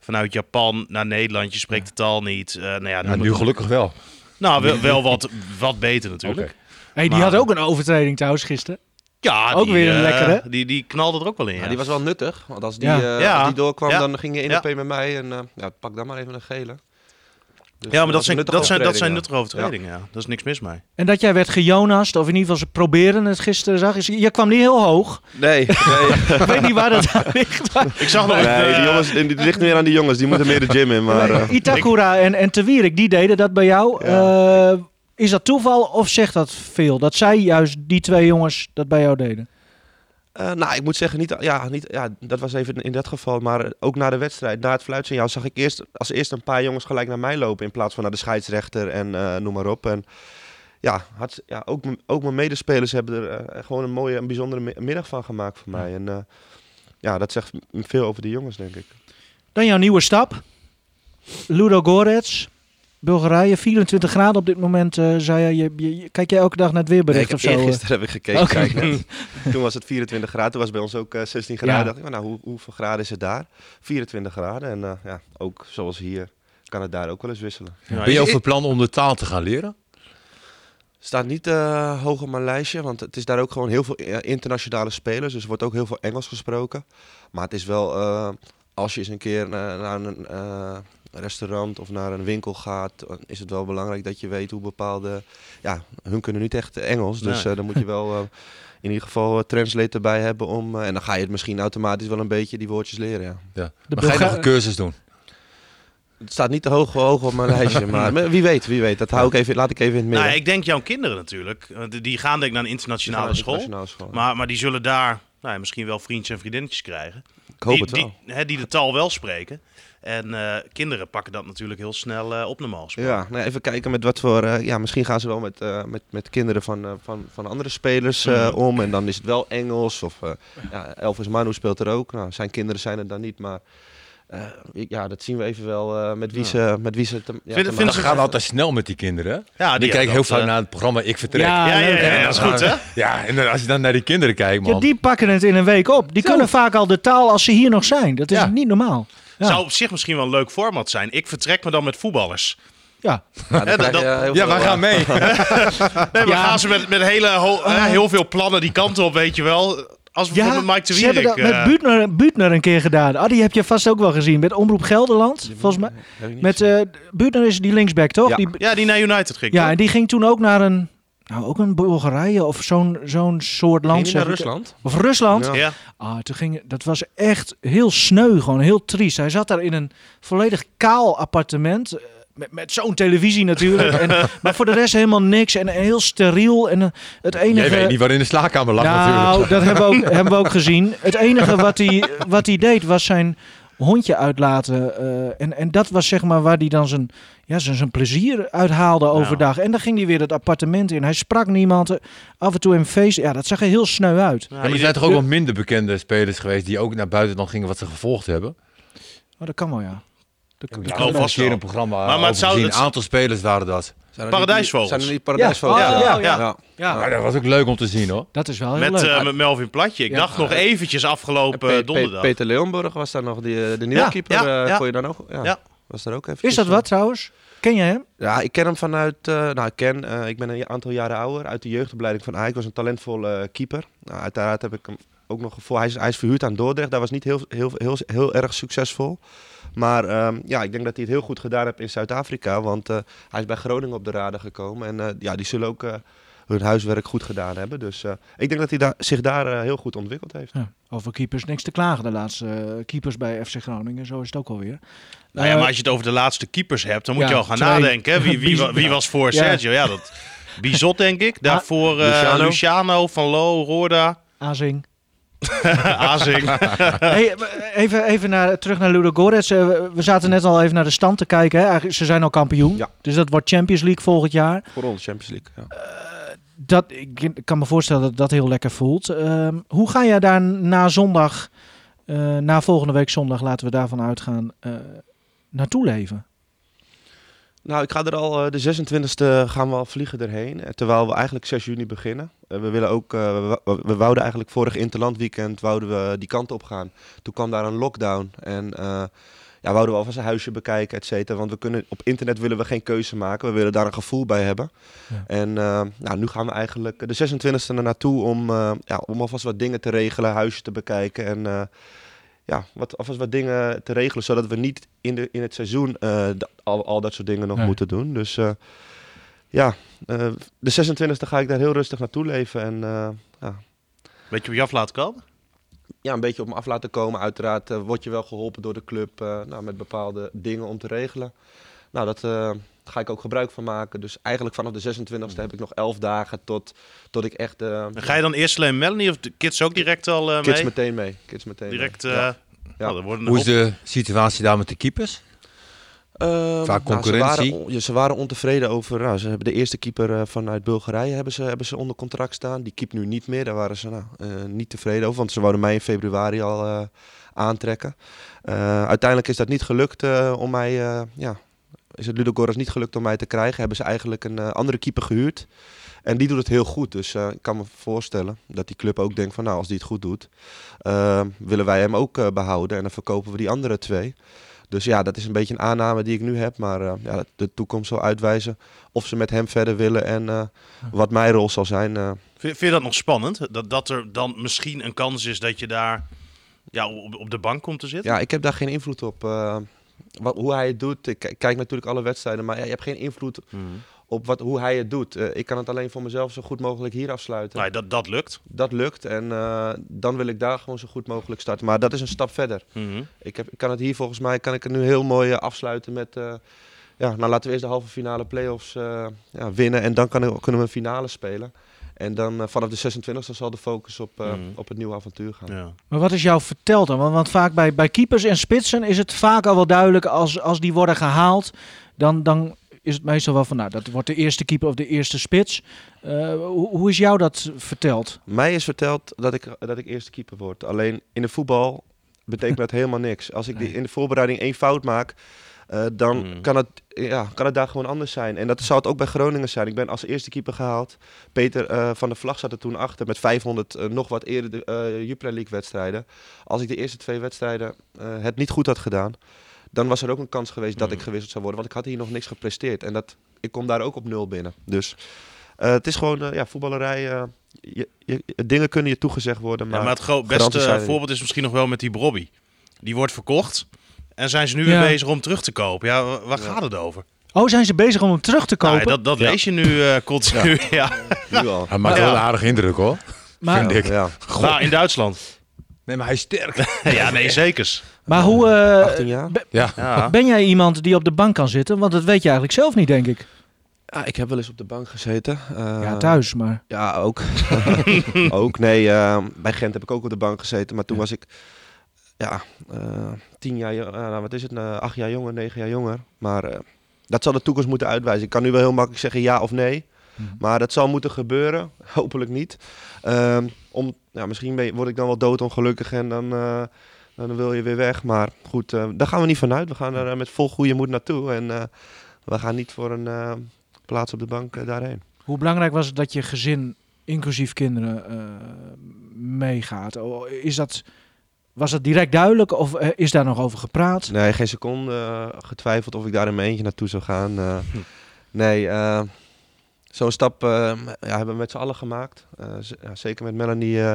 Vanuit Japan naar Nederland, je spreekt de taal niet. Eh, nou ja, nu het- gelukkig wel. Nou, wel, wel wat, wat beter natuurlijk. Hey, die Maar- had ook een overtreding trouwens gisteren. Ja, Ook die, weer een eh, lekkere. Die, die knalde er ook wel in. Ja. Ja, die was wel nuttig. Want als die, Ja. eh, Ja. als die doorkwam, Ja. dan ging je 1 Ja. op 1 met mij. En eh, ja, pak dan maar even een gele. Dus, ja, maar dat zijn, dat zijn, dat zijn nuttige overtredingen. Ja. Dat is niks mis mee. En dat jij werd gejonast, of in ieder geval ze proberen het gisteren zag. Is, je kwam niet heel hoog. ja. Nee, nee. Ik weet niet waar dat aan ligt. maar- Ik zag nog nee die, jongens, die, die ligt weer aan die jongens. Die moeten meer de gym in. Maar, eh, Itakura en, en Te Wierik, die deden dat bij jou. Eh, is dat toeval of zegt dat veel? Dat zij juist, die twee jongens, dat bij jou deden? Eh, nou, ik moet zeggen, niet, ja, niet, ja, dat was even in dat geval. Maar ook na de wedstrijd, na het fluitsignaal, zag ik eerst als eerste een paar jongens gelijk naar mij lopen. In plaats van naar de scheidsrechter en eh, noem maar op. En ja, had, ja ook, ook mijn medespelers hebben er eh, gewoon een mooie en bijzondere mi- middag van gemaakt voor mij. En ja, dat zegt veel over de jongens, denk ik. Dan jouw nieuwe stap. Ludo Gorets, Bulgarije, 24 graden op dit moment. eh, zei je, je, je- kijk jij elke dag naar het Nee, weerbericht ik of heb zo? eh? eergisteren heb ik gekeken. Kijk net. Toen was het 24 graden. Toen was bij ons ook eh, 16 graden. Ja. dacht ik, nou, hoe, hoeveel graden is het daar? 24 graden. En eh, ja, ook zoals hier kan het daar ook wel eens wisselen. Ja, Ben je van plan om de taal te gaan leren? Staat niet eh, hoog op mijn lijstje, want het is daar ook gewoon heel veel eh, internationale spelers. Dus er wordt ook heel veel Engels gesproken. Maar het is wel, eh, als je eens een keer naar, naar een eh, restaurant of naar een winkel gaat, is het wel belangrijk dat je weet hoe bepaalde... Ja, hun kunnen niet echt Engels, dus Nee. eh, dan moet je wel eh, in ieder geval een translate erbij hebben om... en dan ga je het misschien automatisch wel een beetje die woordjes leren, ja. Ja. De Maar ga je nog een cursus doen? Het staat niet te hoog, hoog op mijn lijstje, maar wie weet, wie weet. Dat hou ik even, laat ik even in het midden. Nou, ik denk jouw kinderen natuurlijk. Want Die gaan denk ik naar een internationale school. Internationale school. Maar, maar die zullen daar nou, ja, misschien wel vriendjes en vriendinnetjes krijgen. ik hoop die, het wel. Die, hè, die de taal wel spreken. En eh, kinderen pakken dat natuurlijk heel snel eh, op normaal gesproken. Ja, nou, even kijken met wat voor. eh, ja, misschien gaan ze wel met, eh, met, met kinderen van, eh, van, van andere spelers eh, Mhm. om. En dan is het wel Engels. Of eh, ja, Elvis Manu speelt er ook. Nou, zijn kinderen zijn er dan niet. Maar eh, ja, dat zien we even wel eh, met wie ze. Met wie ze te, ja, Vind- te ze- gaat altijd snel met die kinderen. Ja, die kijken heel vaak naar het programma Ik Vertrek. Ja, Ja, ja, dat is goed hè? Ja, en dan als je dan naar die kinderen kijkt, man. Ja, die pakken het in een week op. Die kunnen vaak al de taal als ze hier nog zijn. Dat is Ja. niet normaal. Ja. Zou op zich misschien wel een leuk format zijn. Ik vertrek me dan met voetballers. Ja. Ja, dan Ja, Ja, wij eh, gaan mee. Nee, maar Ja. gaan ze met, met hele ho- hè, heel veel plannen die kant op, weet je wel. Als bijvoorbeeld Mike de ze hebben Wierik. dat met eh, Buutner, Buutner een keer gedaan. Ah, die heb je vast ook wel gezien. Met Omroep Gelderland, volgens mij. Met eh Buutner is die linksback, toch? Ja. Die, ja, die naar United ging. ja, toch? en die ging toen ook naar een... Nou, ook een Bulgarije of zo'n zo'n soort land. Ging die naar zeg ik. Rusland? Of Rusland. Ja. Ja. Ah, toen ging, dat was echt heel sneu, gewoon heel triest. Hij zat daar in een volledig kaal appartement. eh, Met, met zo'n televisie natuurlijk. en, maar voor de rest helemaal niks. En heel steriel. En eh, het enige... Jij weet niet waar in de slaapkamer lag nou, natuurlijk. dat hebben we, ook, hebben we ook gezien. Het enige wat hij, wat hij deed was zijn hondje uitlaten. eh, en, en dat was zeg maar waar hij dan zijn, ja, zijn, zijn plezier uithaalde overdag. En dan ging hij weer het appartement in. Hij sprak niemand. Af en toe in feest. Ja, dat zag er heel sneu uit. Ja, Ja, maar er je- zijn toch ook wel minder bekende spelers geweest die ook naar buiten dan gingen wat ze gevolgd hebben? Oh, dat kan wel, ja. Dat kan wel. een keer een programma Maar- maar het zou- Een aantal spelers waren dat. Zijn er Paradijsvogels. Zijn er niet paradijsvogels? Ja, ja, ja. Ja, Maar dat was ook leuk om te zien hoor. dat is wel heel Met, leuk. eh, met Melvin Platje. Ik Ja. dacht nog eventjes afgelopen Pe- Pe- donderdag. Peter Leonborg was daar nog, die, eh, de nieuwe Ja, keeper. ja, eh, ja. Kon je dan ook? Ja, Ja. Was daar ook even. is dat wat trouwens? Ken je hem? Ja, ik ken hem vanuit. eh, nou, ik ken. eh, ik ben een aantal jaren ouder. Uit de jeugdopleiding van Ajax. Was een talentvolle eh, keeper. Nou, uiteraard heb ik hem ook nog. Hij is, hij is verhuurd aan Dordrecht. Daar was niet heel, heel, heel, heel, erg succesvol. Maar ehm, ja, ik denk dat hij het heel goed gedaan heeft in Zuid-Afrika. Want eh, hij is bij Groningen op de radar gekomen. En eh, ja, die zullen ook eh, hun huiswerk goed gedaan hebben. Dus eh, ik denk dat hij daar, zich daar heel goed ontwikkeld heeft. Ja, over keepers niks te klagen. De laatste keepers bij FC Groningen. Zo is het ook alweer. Nou ja, maar als je het over de laatste keepers hebt, dan moet ja, je al gaan twee. nadenken. hè. Wie, wie, wie was voor Ja. Sergio? Ja, dat Bizot denk ik. Daarvoor eh, Luciano. Luciano. Van Lo, Roorda. Azing. Azing. Hey, even even naar, terug naar Ludogorets. Eh, we- zaten net al even naar de stand te kijken. Hè? Eigenlijk, ze zijn al kampioen. Ja. Dus dat wordt Champions League volgend jaar. Voor ons Champions League. Ja. Dat, ik kan me voorstellen dat dat heel lekker voelt. Ehm, hoe ga jij daar na zondag, eh, na volgende week zondag, laten we daarvan uitgaan, eh, naartoe leven? Nou, ik ga er al eh, de 26e gaan we al vliegen erheen. eh, Terwijl we eigenlijk 6 juni beginnen. Eh, we willen ook, we, wou- we wouden eigenlijk vorig interlandweekend wouden we die kant op gaan. Toen kwam daar een lockdown en ja, wouden we alvast een huisje bekijken, et cetera. Want we kunnen, op internet willen we geen keuze maken. We willen daar een gevoel bij hebben. Ja. En nou, nu gaan we eigenlijk de 26e er naartoe om, ja, om alvast wat dingen te regelen, huisje te bekijken en ja, wat, alvast wat dingen te regelen, zodat we niet in, de, in het seizoen eh, al, al dat soort dingen nog Nee. moeten doen. Dus eh, ja, eh, de 26e ga ik daar heel rustig naartoe leven en eh, ja, Weet je op je af laten komen? ja, een beetje op me af laten komen. Uiteraard word je wel geholpen door de club eh, nou, met bepaalde dingen om te regelen. Nou, dat eh, ga ik ook gebruik van maken. Dus eigenlijk vanaf de 26e heb ik nog 11 dagen tot, tot ik echt eh Ga je dan eerst alleen Melanie of de kids ook direct al eh, kids mee? meteen mee. Kids meteen mee. Direct, eh Ja. nou, er worden Hoe is de situatie daar met de keepers? Ehm, Vaak nou, concurrentie. ze, waren, ze waren ontevreden over. Nou, ze hebben de eerste keeper eh, vanuit Bulgarije hebben ze, hebben ze onder contract staan. Die keept nu niet meer. Daar waren ze nou, eh, niet tevreden over. Want ze wouden mij in februari al eh, aantrekken. Eh, uiteindelijk is dat niet gelukt eh, om mij. eh, ja, is het Ludogorets niet gelukt om mij te krijgen. Hebben ze eigenlijk een eh, andere keeper gehuurd. En die doet het heel goed. Dus eh, ik kan me voorstellen dat die club ook denkt van nou, als die het goed doet, eh, willen wij hem ook eh, behouden. En dan verkopen we die andere twee. Dus ja, dat is een beetje een aanname die ik nu heb. Maar eh, ja, de toekomst zal uitwijzen of ze met hem verder willen en eh, wat mijn rol zal zijn. Vind, vind je dat nog spannend? Dat, dat er dan misschien een kans is dat je daar ja, op, op de bank komt te zitten? ja, ik heb daar geen invloed op. wat, hoe hij het doet. Ik, kijk natuurlijk alle wedstrijden, maar ja, je hebt geen invloed Mhm. op wat, hoe hij het doet. Eh, ik kan het alleen voor mezelf zo goed mogelijk hier afsluiten. Dat, dat lukt. Dat lukt en eh, dan wil ik daar gewoon zo goed mogelijk starten. Maar dat is een stap verder. Mhm. Ik, heb, ik kan het hier volgens mij kan ik het nu heel mooi eh, afsluiten met. ja, nou laten we eerst de halve finale play-offs ja, winnen. En dan kan, ik- kunnen we een finale spelen. En dan eh, vanaf de 26e zal de focus op, eh, Mhm. op het nieuwe avontuur gaan. Ja. Maar wat is jou verteld dan? Want, want vaak bij, bij keepers en spitsen is het vaak al wel duidelijk als, als die worden gehaald, dan, dan is het meestal wel van, nou, dat wordt de eerste keeper of de eerste spits. Eh, hoe, hoe is jou dat verteld? Mij is verteld dat ik, dat ik eerste keeper word. Alleen in de voetbal betekent dat helemaal niks. Als ik die, in de voorbereiding één fout maak, eh, dan Mhm. kan, het, ja, kan het daar gewoon anders zijn. En dat zou het ook bij Groningen zijn. Ik ben als eerste keeper gehaald. Peter eh, van der Vlag zat er toen achter met 500 eh, nog wat eerder de Jupiler League wedstrijden. Als ik de eerste twee wedstrijden het niet goed had gedaan, dan was er ook een kans geweest dat ik gewisseld zou worden. Want ik had hier nog niks gepresteerd. En dat, ik kom daar ook op nul binnen. Dus het is gewoon ja, voetballerij. je, je- dingen kunnen je toegezegd worden, maar, Ja, maar het beste voorbeeld is misschien nog wel met die Brobby. Die wordt verkocht. En zijn ze nu Ja. weer bezig om terug te kopen? Ja, wa- waar gaat het over? Oh, zijn ze bezig om hem terug te kopen? Nou, dat dat lees je nu eh, continu. Ja. nu al. Hij maakt Ja. wel een aardige indruk hoor. maar vind ik. Ja, Nou, in Duitsland. Nee, maar hij is sterk. ja, nee, zekers. maar hoe eh, 18 jaar. Ja. Ja. ben jij iemand die op de bank kan zitten? Want dat weet je eigenlijk zelf niet, denk ik. Ja, ik heb wel eens op de bank gezeten. Eh, ja, thuis, maar... Ja, ook. ook, nee. eh, bij Gent heb ik ook op de bank gezeten. Maar toen was ik, ja, eh, tien jaar, eh, nou, wat is het, eh, acht jaar jonger, negen jaar jonger. Maar eh, dat zal de toekomst moeten uitwijzen. Ik kan nu wel heel makkelijk zeggen ja of nee. Mhm. Maar dat zal moeten gebeuren. Hopelijk niet. Ehm, om, ja, misschien ben word ik dan wel doodongelukkig en dan, dan wil je weer weg. Maar goed, daar gaan we niet vanuit. We gaan er met vol goede moed naartoe. En we gaan niet voor een plaats op de bank daarheen. Hoe belangrijk was het dat je gezin, inclusief kinderen, meegaat? Is dat, was dat direct duidelijk of eh, is daar nog over gepraat? Nee, geen seconde eh, getwijfeld of ik daar in mijn eentje naartoe zou gaan. Eh, Nee, eh, zo'n stap ja, hebben we met z'n allen gemaakt. Eh, ja, zeker met Melanie eh,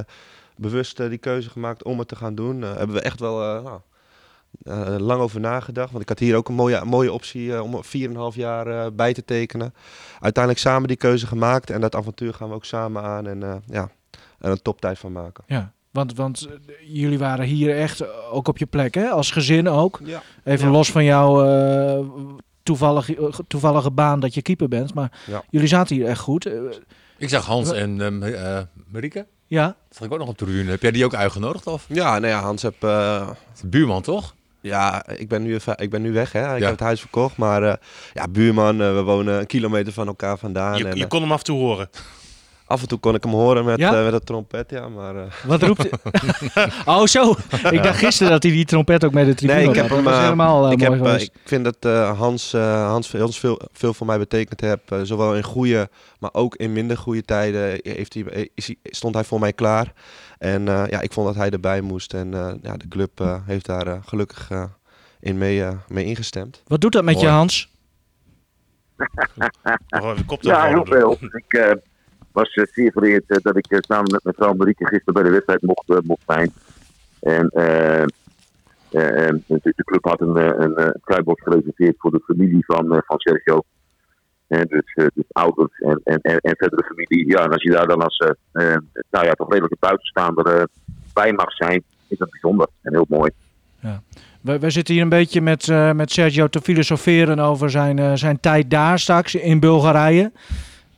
bewust die keuze gemaakt om het te gaan doen. Eh, hebben we echt wel eh, nou, eh, lang over nagedacht. Want ik had hier ook een mooie, mooie optie eh, om 4,5 jaar eh, bij te tekenen. Uiteindelijk samen die keuze gemaakt. En dat avontuur gaan we ook samen aan. En eh, ja, er een toptijd van maken. Ja, want, want eh, jullie waren hier echt eh, ook op je plek, hè? Als gezin ook. Ja. Even Ja. los van jouw eh, toevallig, toevallige baan dat je keeper bent. Maar Ja. jullie zaten hier echt goed. Eh, Ik zag Hans en eh, Marieke. Ja. Dat zag ik ook nog op de tribune. Heb jij die ook uitgenodigd? Of? Ja, nou ja, Hans heb... eh, De buurman, toch? ja, ik ben nu, even, ik ben nu weg, hè. Ik Ja. heb het huis verkocht, maar eh, ja, buurman, eh, we wonen een kilometer van elkaar vandaan. Je, en, je eh, kon hem af en toe horen. Af en toe kon ik hem horen met, Ja? eh, met het trompet, ja, maar... eh, Wat roept Oh, zo. Ik dacht gisteren dat hij die trompet ook met de tribune Nee, ik heb Dat hem. was eh, helemaal ik, mooi heb, ik vind dat eh, Hans, eh, Hans heel veel, veel voor mij betekend heeft. eh, zowel in goede, maar ook in minder goede tijden heeft hij, is hij, stond hij voor mij klaar. En eh, ja, ik vond dat hij erbij moest. En eh, ja, de club eh, heeft daar gelukkig eh, in mee, mee ingestemd. Wat doet dat met je. Hans? Kop Ja, heel veel. Ik eh, was eh, zeer vereerd eh, dat ik eh, samen met mijn vrouw Marieke gisteren bij de wedstrijd mocht, mocht zijn. En de, de club had een, een, eh, kruidbos gereserveerd voor de familie van, van Sergio. Eh, dus, dus ouders en, en, en, en verdere familie. Ja, en als je daar dan als nou ja, toch redelijke buitenstaander bij mag zijn, is dat bijzonder en heel mooi. We, we zitten hier een beetje met, met Sergio te filosoferen over zijn, zijn tijd daar straks in Bulgarije.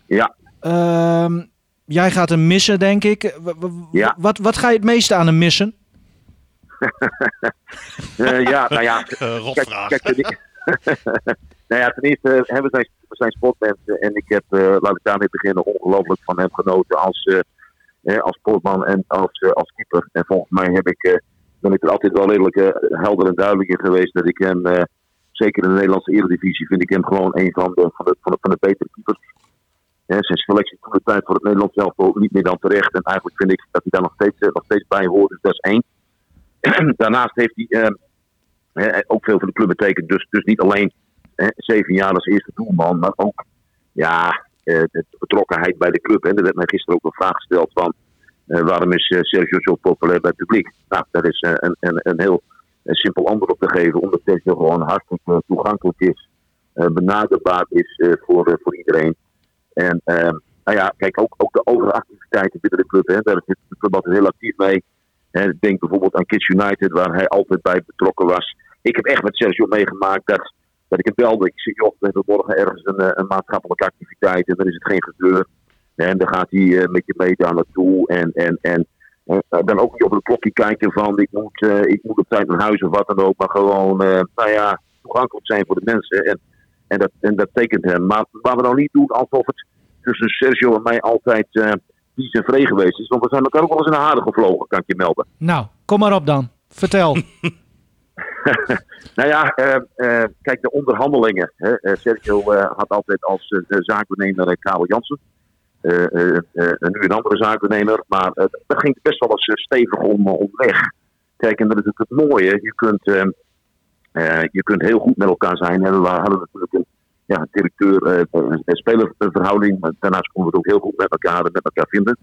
Ja. Ehm, jij gaat hem missen, denk ik. W- w- Ja. Wat, wat ga je het meeste aan hem missen? Eh, ja, nou ja, Eh, Kijk, nou ja, ten eerste, hè, we, zijn, we zijn sportmensen en ik heb, eh, laat ik daarmee beginnen, ongelooflijk van hem genoten als, eh, hè, als sportman en als, eh, als keeper. En volgens mij heb ik, eh, ben ik er altijd wel redelijk eh, helder en duidelijk in geweest dat ik hem, eh, zeker in de Nederlandse Eredivisie, vind ik hem gewoon een van de, van de, van de, van de betere keepers. Hè, zijn selectie toen de tijd voor het Nederlands zelf niet meer dan terecht. En eigenlijk vind ik dat hij daar nog steeds, eh, nog steeds bij hoort. Dus dat is één. Daarnaast heeft hij eh, hè, ook veel voor de club betekend. Dus, dus niet alleen zeven jaar als eerste doelman, maar ook ja, eh, de betrokkenheid bij de club. En er werd mij gisteren ook een vraag gesteld van eh, waarom is eh, Sergio zo populair bij het publiek? Nou, daar is eh, een, een, een heel eh, simpel antwoord op te geven, omdat Sergio gewoon hartstikke toegankelijk is, eh, benaderbaar is eh, voor, eh, voor iedereen. En ehm, nou ja, kijk, ook, ook de overige activiteiten binnen de club, hè, daar is de club altijd heel actief mee. Hè, denk bijvoorbeeld aan Kids United, waar hij altijd bij betrokken was. Ik heb echt met Sergio meegemaakt dat, dat ik hem belde. Ik zeg, joh, we hebben morgen ergens een, eh, een maatschappelijke activiteit en dan is het geen gezeur. En dan gaat hij eh, met je mee daar naartoe. En, en, en eh, dan ook niet op het klokje kijken van ik moet, ik moet op tijd naar huis of wat dan ook. Maar gewoon, nou ja, toegankelijk zijn voor de mensen. En, en, dat, en dat tekent hem. Maar waar we nou niet doen alsof het tussen Sergio en mij altijd uh, vies en vree geweest is. Want we zijn elkaar ook wel eens in de haren gevlogen, kan ik je melden. Nou, kom maar op dan. Vertel. nou ja, uh, uh, kijk, de onderhandelingen. Hè. Uh, Sergio had altijd als zaakbenemer Karel Jansen. nu een andere zaakbenemer. Maar dat ging best wel eens stevig om, om weg. Kijk, en dat is het, het mooie. Je kunt, je kunt heel goed met elkaar zijn. En we hadden natuurlijk een ja, directeur uh, spelerverhouding. Maar daarnaast konden we het ook heel goed met elkaar, met elkaar vinden.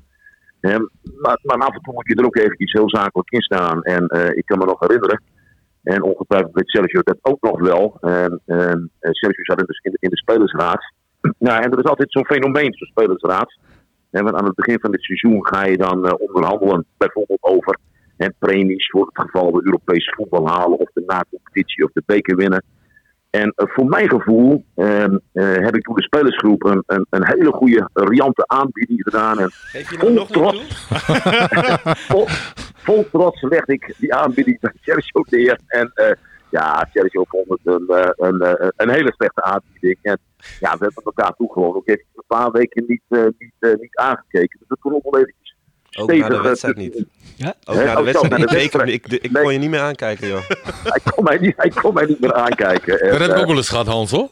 Um, maar, maar, af en toe moet je er ook eventjes heel zakelijk in staan. En uh, ik kan me nog herinneren, en ongetwijfeld weet Sergio dat ook nog wel. Um, um, Sergio zat in de, in de, spelersraad. nou, en er is altijd zo'n fenomeen, zo'n spelersraad. En want aan het begin van dit seizoen ga je dan onderhandelen, bijvoorbeeld over en premies voor het geval we Europees voetbal halen, of de na-competitie of de beker winnen. En uh, voor mijn gevoel uh, uh, heb ik toen de spelersgroep een, een, een hele goede, riante aanbieding gedaan. En Geef je nou nog trots, vol, vol trots legde ik die aanbieding bij Sergio neer. En uh, ja, Sergio vond het een, een, een hele slechte aanbieding. En ja, we hebben elkaar toe gewoon ook even een paar weken niet, niet, niet aangekeken. Dus dat kon ook wel eventjes ook na de wedstrijd niet. Ja? Ook na de wedstrijd niet. Ik, ik, ik, nee. kon je niet meer aankijken, joh. hij, kon mij niet, hij kon mij niet meer aankijken. En, dat heb ik ook wel eens gehad, Hans, hoor.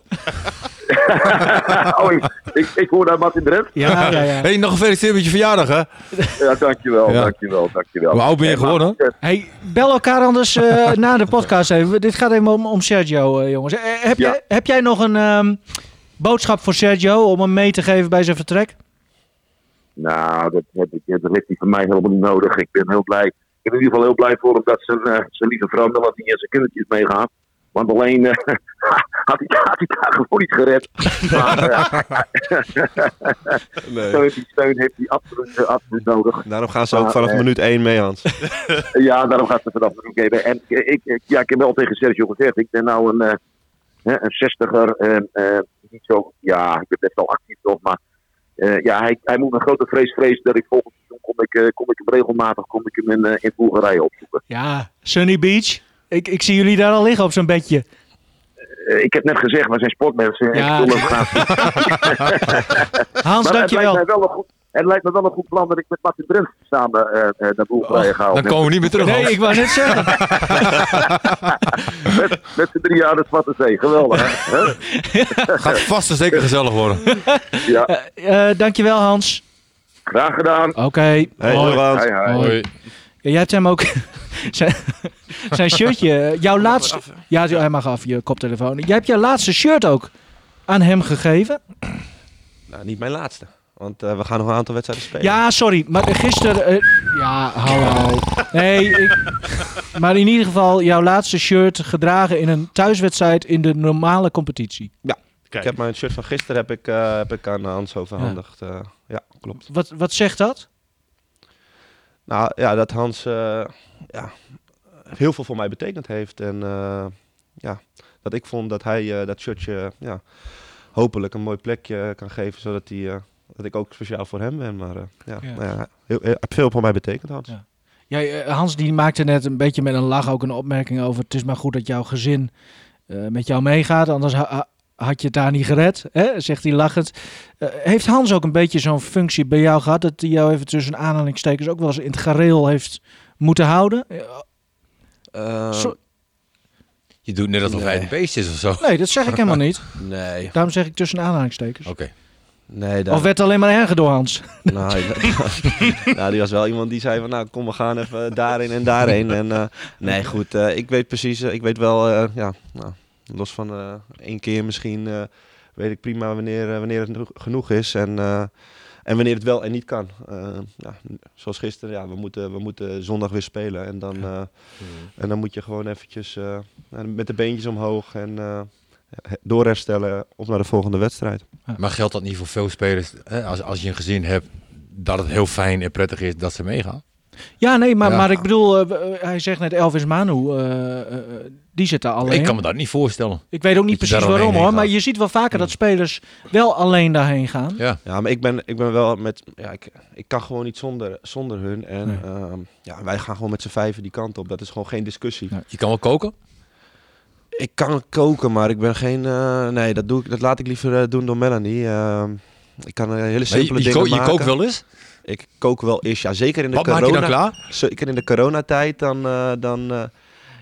oh, ik, ik, ik hoor daar Martin Drent. Ja, ja, ja. Hey, nog gefeliciteerd met je verjaardag, hè? Ja, dankjewel, ja. dankjewel, dankjewel. Hoe oud ben je geworden? Hey, bel elkaar anders uh, na de podcast even. Dit gaat even om, om Sergio, uh, jongens. Uh, heb, ja. jij, heb jij nog een um, boodschap voor Sergio om hem mee te geven bij zijn vertrek? Nou, dat, heb ik, dat heeft hij van mij helemaal niet nodig. Ik ben heel blij. Ik ben in ieder geval heel blij voor hem dat zijn, uh, zijn lieve vrouw en zijn kindertjes meegaan. Want alleen uh, had, hij, had hij daar gewoon niet gered. Maar uh, nee. steun, die steun heeft hij absoluut, absoluut nodig. Daarom gaan ze ook vanaf minuut 1 mee, Hans. ja, daarom gaat ze vanaf minuut 1 En ik, ik, ja, ik heb wel tegen Sergio gezegd, ik ben nou een, een zestiger. niet zo, ja, ik ben best wel actief toch, maar... Uh, ja, hij, hij moet een grote vrees vrezen dat ik volgend seizoen kom ik, eh, kom ik hem regelmatig kom ik hem in, eh, in Bulgarije opzoeken. Ja, Sunny Beach. Ik, ik zie jullie daar al liggen op zo'n bedje. Eh, ik heb net gezegd, we zijn sportmensen. en ik wil hem graag Hans, het lijkt, dankjewel. mij wel een goed, het lijkt me wel een goed plan dat ik met Martin Drent samen eh, eh, naar Bulgarije ga. Dan komen we niet meer terug. Nee, ik wou net zeggen. Met, met z'n drie jaar de Zwarte Zee. Geweldig, hè? Gaat vast en zeker gezellig worden. Ja, Eh dankjewel, Hans. graag gedaan. Oké. Hey, Hoi. Hans. Hoi, hoi. Hoi. Ja, jij hebt hem ook zijn, zijn shirtje. Jouw laatste. Ja, hij mag af je koptelefoon. Jij hebt jouw laatste shirt ook aan hem gegeven. Nou, niet mijn laatste. Want eh, we gaan nog een aantal wedstrijden spelen. Ja, sorry. Maar gisteren. eh, ja, hallo. Nee, ik, maar in ieder geval jouw laatste shirt gedragen in een thuiswedstrijd in de normale competitie. Ik heb mijn shirt van gisteren heb ik, eh, heb ik aan Hans overhandigd. Ja, ja klopt. Wat, wat zegt dat? Nou ja, dat Hans eh, ja, heel veel voor mij betekend heeft. En eh, ja, dat ik vond dat hij dat shirtje ja, hopelijk een mooi plekje kan geven. Zodat hij, eh, dat ik ook speciaal voor hem ben. Maar eh, ja, Ja. Nou ja heel, heel, veel voor mij betekend Hans. Ja. Jij, eh, Hans die maakte net een beetje met een lach ook een opmerking over. Het is maar goed dat jouw gezin eh, met jou meegaat, anders ha- ha- had je het daar niet gered, hè? zegt hij lachend. Eh, heeft Hans ook een beetje zo'n functie bij jou gehad, dat hij jou even tussen aanhalingstekens ook wel eens in het gareel heeft moeten houden? Zo- Je doet net alsof hij Nee. een beest is of zo. nee, dat zeg ik helemaal niet. nee, Daarom zeg ik tussen aanhalingstekens. Oké. Nee. Daar, Of werd het alleen maar erger door Hans? nou, nou, die was wel iemand die zei van, nou kom, we gaan even daarheen en daarheen. En, eh, nee, goed, eh, ik weet precies, eh, ik weet wel, eh, ja, nou, los van eh, één keer misschien, eh, weet ik prima wanneer, wanneer het genoeg- is. En, eh, en wanneer het wel en niet kan. Eh, ja, zoals gisteren, ja, we moeten, we moeten zondag weer spelen. En dan, eh, en dan moet je gewoon eventjes eh, met de beentjes omhoog en eh, doorherstellen op naar de volgende wedstrijd. Maar geldt dat niet voor veel spelers? Hè? Als, als je een gezin hebt, dat het heel fijn en prettig is dat ze meegaan? Ja, nee, maar, Ja. maar ik bedoel, eh, w- hij zegt net Elvis Manu, eh, eh, die zit daar alleen. Ik kan me dat niet voorstellen. Ik weet ook niet precies waarom hoor, maar je ziet wel vaker dat spelers wel alleen daarheen gaan. Ja. Ja, maar ik ben, ik ben wel met. Ja, ik, ik kan gewoon niet zonder, zonder hun. En Nee. ehm, ja, wij gaan gewoon met z'n vijven die kant op. Dat is gewoon geen discussie. Je kan wel koken? Ik kan koken, maar ik ben geen. eh, nee, dat, doe ik, dat laat ik liever eh, doen door Melanie. Ehm, ik kan eh, hele simpele je, je, dingen je kookt wel eens? Ik kook wel eens, ja. Zeker in de Wat maak je corona. dan klaar? Zeker in de coronatijd dan. dan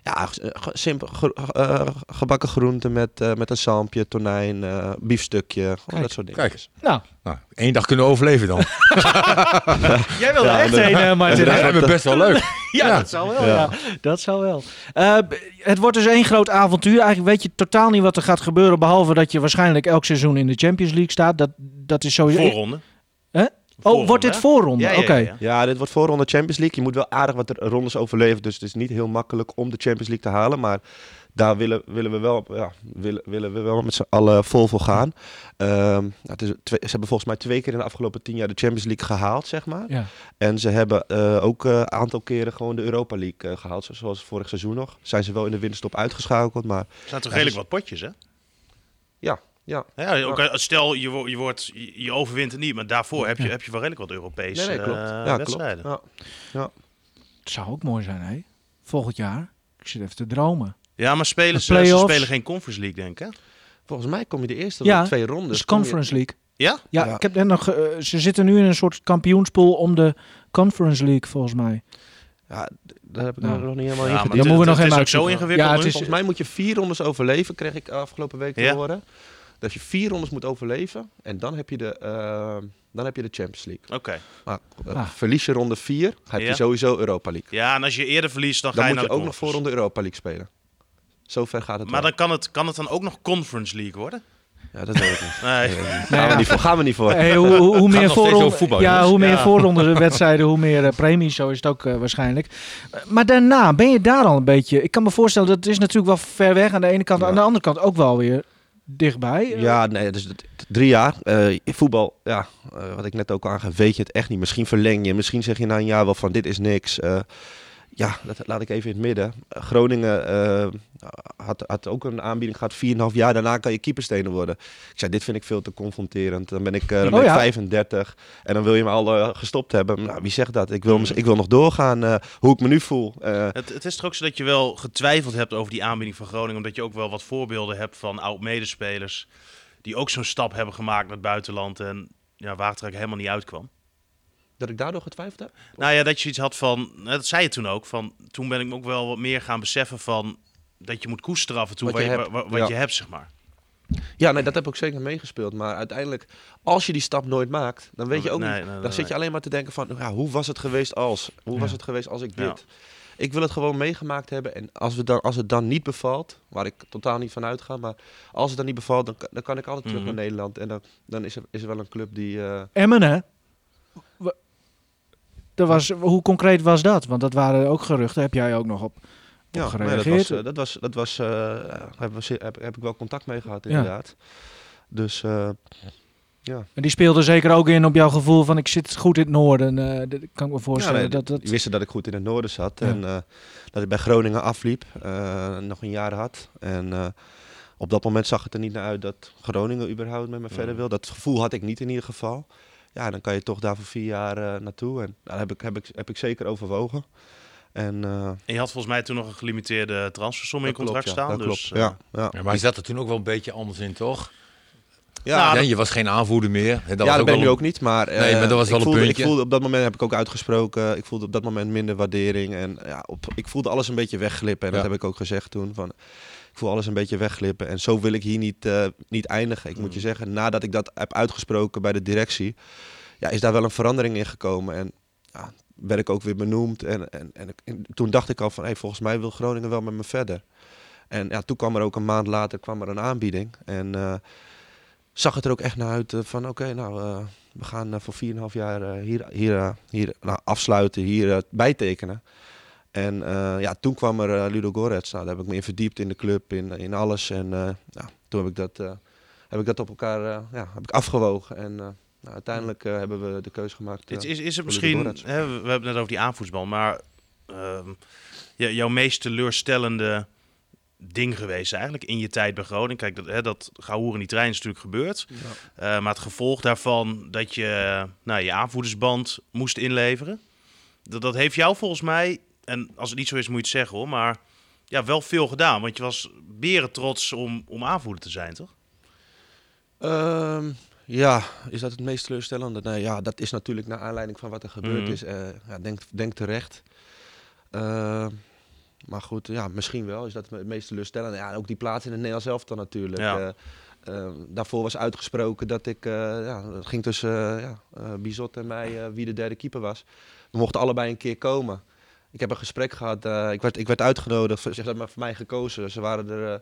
ja, ge- simpel ge- eh, gebakken groenten met, eh, met een zalmpje, tonijn, eh, biefstukje, Kijk, dat soort dingen. Kijk, Nou, nou, één dag kunnen we overleven dan. jij wil er Ja, echt dat- heen, eh, Dat Martin. lijkt me best wel leuk. Ja, Ja. dat zou wel. Ja. Dat zou wel. Eh, het wordt dus één groot avontuur. Eigenlijk weet je totaal niet wat er gaat gebeuren, behalve dat je waarschijnlijk elk seizoen in de Champions League staat. Dat, dat is sowieso. Voorronde. Oh, Voorronde, wordt dit hè? voorronde? Ja, ja, Oké. ja, ja. Ja, dit wordt voorronde Champions League. Je moet wel aardig wat rondes overleven. Dus het is niet heel makkelijk om de Champions League te halen. Maar daar willen, willen we wel, ja, willen, willen we wel met z'n allen vol voor gaan. Ehm, nou, het is twee- ze hebben volgens mij twee keer in de afgelopen tien jaar de Champions League gehaald, zeg maar. Ja. En ze hebben eh, ook eh, een aantal keren gewoon de Europa League eh, gehaald. zo- Zoals vorig seizoen nog. Zijn ze wel in de winterstop uitgeschakeld. Maar Er zijn toch redelijk dus- wat potjes, hè? ja, ja. Ja, ook, eh, stel, je, wo- je, wordt, je, overwint het niet, maar daarvoor heb je, heb je wel redelijk wat Europese Nee, nee, klopt. eh, ja, wedstrijden. klopt. Ja. Het zou ook mooi zijn, hè? Volgend jaar. Ik zit even te dromen. Ja, maar spelen ze, spelen geen Conference League, denk ik, hè? Volgens mij kom je de eerste Ja, ja, twee rondes. Je- Conference League. Ja? Ja, Ja. ik heb net nog. eh, ze zitten nu in een soort kampioenspool om de Conference League, volgens mij. Ja, daar heb ik Nou. nog niet helemaal Ja, in maar verdiept. Dan moeten we nog het helemaal is ook zo ingewikkeld. Ja, het is- Volgens mij moet je vier rondes overleven, kreeg ik afgelopen week te Ja. horen. Dat je vier rondes moet overleven en dan heb je de, eh, dan heb je de Champions League. Oké. Maar eh, Ah. verlies je ronde vier, heb Ja. je sowieso Europa League. Ja, en als je eerder verliest, dan, Dan ga je moet je ook nog voor ronde Europa League spelen. Zover gaat het Maar wel. dan kan het, kan het dan ook nog Conference League worden? Ja, dat weet ik niet. Nee. Niet. Gaan, we niet voor, gaan we niet voor. Hey, hoe, hoe, hoe meer voorronde, voetbal, ja, jongens. hoe meer Ja. voorronde wedstrijden, hoe meer eh, premies. Zo is het ook eh, waarschijnlijk. Maar daarna, ben je daar al een beetje... Ik kan me voorstellen, dat is natuurlijk wel ver weg aan de ene kant. Ja. Aan de andere kant ook wel weer dichtbij. Eh, Ja, nee, dus drie jaar. Eh, voetbal, ja, eh, wat ik net ook aangaf, weet je het echt niet. Misschien verleng je, misschien zeg je na een jaar wel van dit is niks. Eh, ja, dat laat ik even in het midden. Eh, Groningen eh, had, had ook een aanbieding gehad, 4,5 jaar. Daarna kan je keeperstenen worden. Ik zei, dit vind ik veel te confronterend. Dan ben ik, eh, dan ben Oh ik ja. 35 en dan wil je me al gestopt hebben. Nou, wie zegt dat? Ik wil, me- ik wil nog doorgaan eh, hoe ik me nu voel. Eh, Het, het is toch ook zo dat je wel getwijfeld hebt over die aanbieding van Groningen. Omdat je ook wel wat voorbeelden hebt van oud-medespelers. Die ook zo'n stap hebben gemaakt naar het buitenland. En ja, waar het er eigenlijk helemaal niet uitkwam. Dat ik daardoor getwijfeld heb? Nou ja, dat je iets had van. Dat zei je toen ook. Van, toen ben ik me ook wel wat meer gaan beseffen van. Dat je moet koesteren af en toe Wat wat, je je, hebt, wa- wat ja. je hebt, zeg maar. Ja, nee, dat heb ik ook zeker meegespeeld. Maar uiteindelijk, als je die stap nooit maakt, dan weet je ook Nee, niet. nee, nee, dan nee. zit je alleen maar te denken van, ja, hoe was het geweest als? Hoe was het geweest als ik Ja. dit? Ik wil het gewoon meegemaakt hebben. En als, we dan, als het dan niet bevalt, waar ik totaal niet van uitga, maar als het dan niet bevalt, dan, dan kan ik altijd terug Mhm. naar Nederland. En dan, dan is, er, is er wel een club die... eh, Emmen, hè? Dat was, hoe concreet was dat? Want dat waren ook geruchten. Heb jij ook nog op, op ja, nee, dat gereageerd? was, eh, dat was, dat was eh, heb, we- heb, heb ik wel contact mee gehad, inderdaad. Dus eh, ja. En die speelde zeker ook in op jouw gevoel van ik zit goed in het noorden. dat kan ik me voorstellen. Ja, nee, dat, dat, Die wisten dat ik goed in het noorden zat. Ja. En dat ik bij Groningen afliep. nog een jaar had. En op dat moment zag het er niet naar uit dat Groningen überhaupt met me verder wil. Dat gevoel had ik niet in ieder geval. Ja, dan kan je toch daar voor vier jaar eh, naartoe. En daar heb ik, heb, ik, heb ik zeker overwogen. En, eh, En je had volgens mij toen nog een gelimiteerde transfersom in klopt, contract ja, staan. dat dus, klopt. eh, ja, ja. Ja, maar je zat er toen ook wel een beetje anders in, toch? Ja, Nou, je was geen aanvoerder meer. Dat ja, was dat ben ik nu ook niet. Maar, eh, Nee, maar dat was wel ik een voelde, puntje. Ik voelde op dat moment, heb ik ook uitgesproken, ik voelde op dat moment minder waardering. En ja, op, ik voelde alles een beetje wegglippen. En Ja. dat heb ik ook gezegd toen. Van, ik voel alles een beetje wegglippen. En zo wil ik hier niet, eh, niet eindigen. Ik Mm. moet je zeggen, nadat ik dat heb uitgesproken bij de directie, ja, is daar wel een verandering in gekomen. En ja, werd ik ook weer benoemd. En, en, en, toen dacht ik al van, hey, volgens mij wil Groningen wel met me verder. En ja, toen kwam er ook een maand later kwam er een aanbieding. En eh, zag het er ook echt naar uit eh, van, oké, nou, we gaan voor 4,5 jaar hier, hier, hier nou, afsluiten, hier bijtekenen. En eh, ja, toen kwam er eh, Ludo Gorets. Nou, daar heb ik me in verdiept in de club, in, in alles. En eh, ja, toen heb ik dat, eh, heb ik dat op elkaar eh, ja, heb ik afgewogen. En eh, nou, uiteindelijk eh, hebben we de keuze gemaakt. Is, eh, is, is het misschien, Goretz. hè, we hebben het net over die aanvoetsbal, maar ehm, jouw meest teleurstellende ding geweest eigenlijk in je tijd bij Groningen? Kijk, dat, hè, dat gehoer in die trein is natuurlijk gebeurd. Eh, maar het gevolg daarvan dat je nou, je aanvoerdersband moest inleveren, dat, dat heeft jou volgens mij, en als het niet zo is moet je het zeggen hoor, maar ja, wel veel gedaan. Want je was beren trots om, om aanvoerder te zijn, toch? Ehm, ja, is dat het meest teleurstellende? Nee, ja, dat is natuurlijk naar aanleiding van wat er gebeurd Mhm. is. eh, ja, denk, denk terecht. Ehm, maar goed, ja, misschien wel. Is dat het meest teleurstellende? Ja, ook die plaats in het Nederlands elftal natuurlijk. Ja. Eh, ehm, daarvoor was uitgesproken dat ik, eh, ja, het ging tussen ja, Bizot en mij wie de derde keeper was. We mochten allebei een keer komen. Ik heb een gesprek gehad. eh, ik, werd, ik werd uitgenodigd. Ze hebben voor mij gekozen. Ze waren er eh,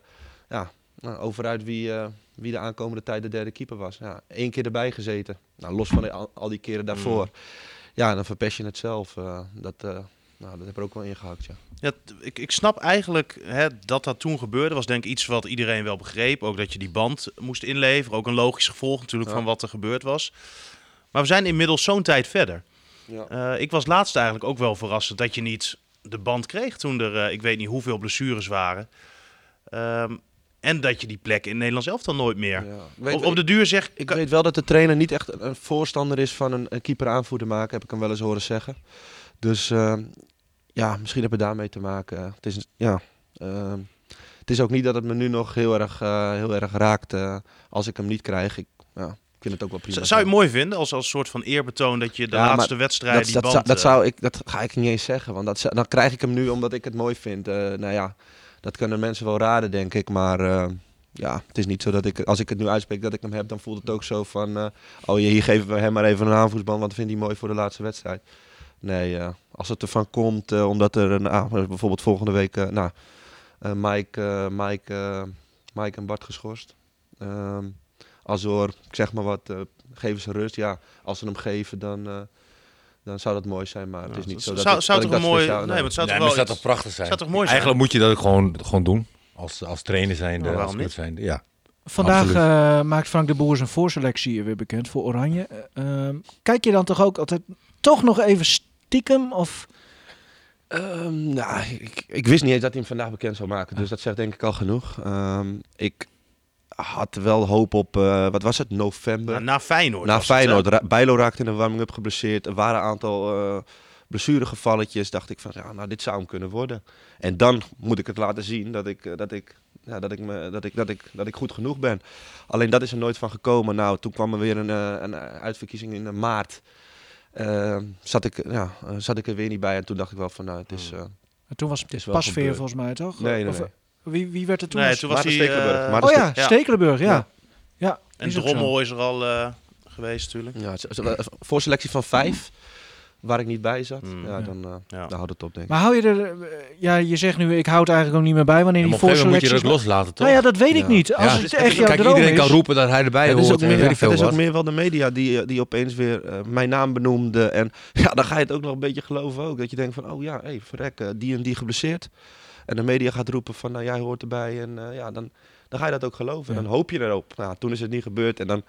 ja, nou, over uit wie, eh, wie de aankomende tijd de derde keeper was. Ja, één keer erbij gezeten. Nou, los van al, al die keren daarvoor. Ja, dan verpest je het zelf. dat, nou, dat heb er ook wel ingehakt, ja. Ja, ik, ik snap eigenlijk hè, dat dat toen gebeurde. Was denk ik iets wat iedereen wel begreep. Ook dat je die band moest inleveren. Ook een logisch gevolg natuurlijk Ja. van wat er gebeurd was. Maar we zijn inmiddels zo'n tijd verder. Ja. Eh, ik was laatst eigenlijk ook wel verrast dat je niet de band kreeg toen er, eh, ik weet niet hoeveel blessures waren. Ehm, en dat je die plek in Nederlands elftal nooit meer. Ja. Weet- op, op de duur zeg Ik weet wel dat de trainer niet echt een- voorstander is van een, een keeper aanvoerder maken, heb ik hem wel eens horen zeggen. Dus eh, ja, misschien heb het daarmee te maken. Het is, ja, eh, het is ook niet dat het me nu nog heel erg, eh, heel erg raakt als ik hem niet krijg. Ik, ja, ik vind het ook wel prima. Z- Zou je het mooi vinden als, als soort van eerbetoon dat je de Ja, laatste wedstrijd dat, die dat, band... zou, dat, eh, zou ik, dat ga ik niet eens zeggen, want dat, zou- dan krijg ik hem nu omdat ik het mooi vind. Eh, nou ja, dat kunnen mensen wel raden, denk ik. Maar eh, ja, het is niet zo dat ik, als ik het nu uitspreek dat ik hem heb, dan voelt het ook zo van, eh, oh hier geven we hem maar even een aanvoersband, want vindt hij mooi voor de laatste wedstrijd. Nee, als het ervan komt, omdat er een, ah, bijvoorbeeld volgende week, nou, Mike, Mike, Mike en Bart geschorst. Ehm Azor, ik zeg maar wat, eh, geven ze rust. Ja, als ze hem geven, dan, eh, dan zou dat mooi zijn. Maar het is niet zo dat zou, ik, zou dat toch ik een dat mooi... speciaal- nee, maar het zou Nee, toch maar wel zou iets- toch prachtig zijn? zou toch mooi zijn? Eigenlijk moet je dat gewoon, gewoon doen. Als, als trainer zijnde, Nou, als. Ja. Vandaag eh, maakt Frank de Boer zijn voorselectie weer bekend voor Oranje. Eh, ehm, kijk je dan toch ook altijd toch nog even stiekem? Of Ehm, nou, ik, ik wist niet eens dat hij hem vandaag bekend zou maken. Dus dat zegt denk ik al genoeg. Ehm, ik had wel hoop op, eh, wat was het, november. Nou, na Feyenoord. Na het? Feyenoord. Ra- Bijlo raakte in de warming-up geblesseerd. Er waren een aantal eh blessuregevalletjes. Dacht ik van, ja, nou, dit zou hem kunnen worden. En dan moet ik het laten zien dat ik, eh, dat ik, ja, dat ik, me, dat ik, dat ik, dat ik goed genoeg ben. Alleen dat is er nooit van gekomen. Nou, toen kwam er weer een, een uitverkiezing in maart. Eh, zat, ik, ja, zat ik er weer niet bij. En toen dacht ik wel van, nou, het is... eh, En toen was het is wel Pasveer gebeurd. volgens mij, toch? nee, nee, Of, nee. Wie, wie werd er toen? Nee, toen was hij... Stekelenburg. eh, oh ja, Ja. Stekelenburg, ja. Ja. ja. en. Drommel is er al eh, geweest natuurlijk. Ja, het is- het is- voor selectie van vijf, waar ik niet bij zat, Mm. ja, dan, eh Ja. dan houdt het op, denk ik. Maar hou je er... Ja, je zegt nu, ik houd eigenlijk ook niet meer bij wanneer die moment moet je dat loslaten, toch? Nou ja, dat weet ik Ja. niet. Als Ja. het echt jouw Kijk, droom iedereen is... kan roepen dat hij erbij het is, hoort ook meer, is ook meer wel de media die, die opeens weer eh, mijn naam benoemde. En ja, dan ga je het ook nog een beetje geloven ook. Dat je denkt van, oh ja, hey, verrek, die en die geblesseerd. En de media gaat roepen van, nou, jij hoort erbij. En eh, ja, dan, dan ga je dat ook geloven. Ja. Dan hoop je erop. Nou, toen is het niet gebeurd. En dan,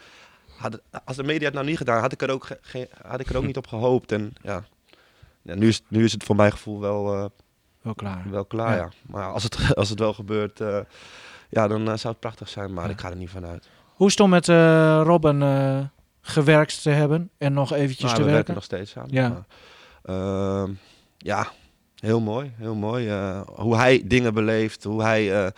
had als de media het nou niet gedaan, had ik er ook, had ik er ook niet op gehoopt. En ja, ja nu, is, nu is het voor mijn gevoel wel... eh, Wel klaar. Wel klaar, Ja. ja. Maar als het, als het wel gebeurt, eh, ja, dan zou het prachtig zijn. Maar ik ga er niet van uit. Hoe is het om met Robin gewerkt te hebben en nog eventjes Maar te we werken? werken nog steeds samen. Ja. Maar, ehm, ja, heel mooi. Heel mooi. Eh, hoe hij dingen beleeft, hoe hij eh,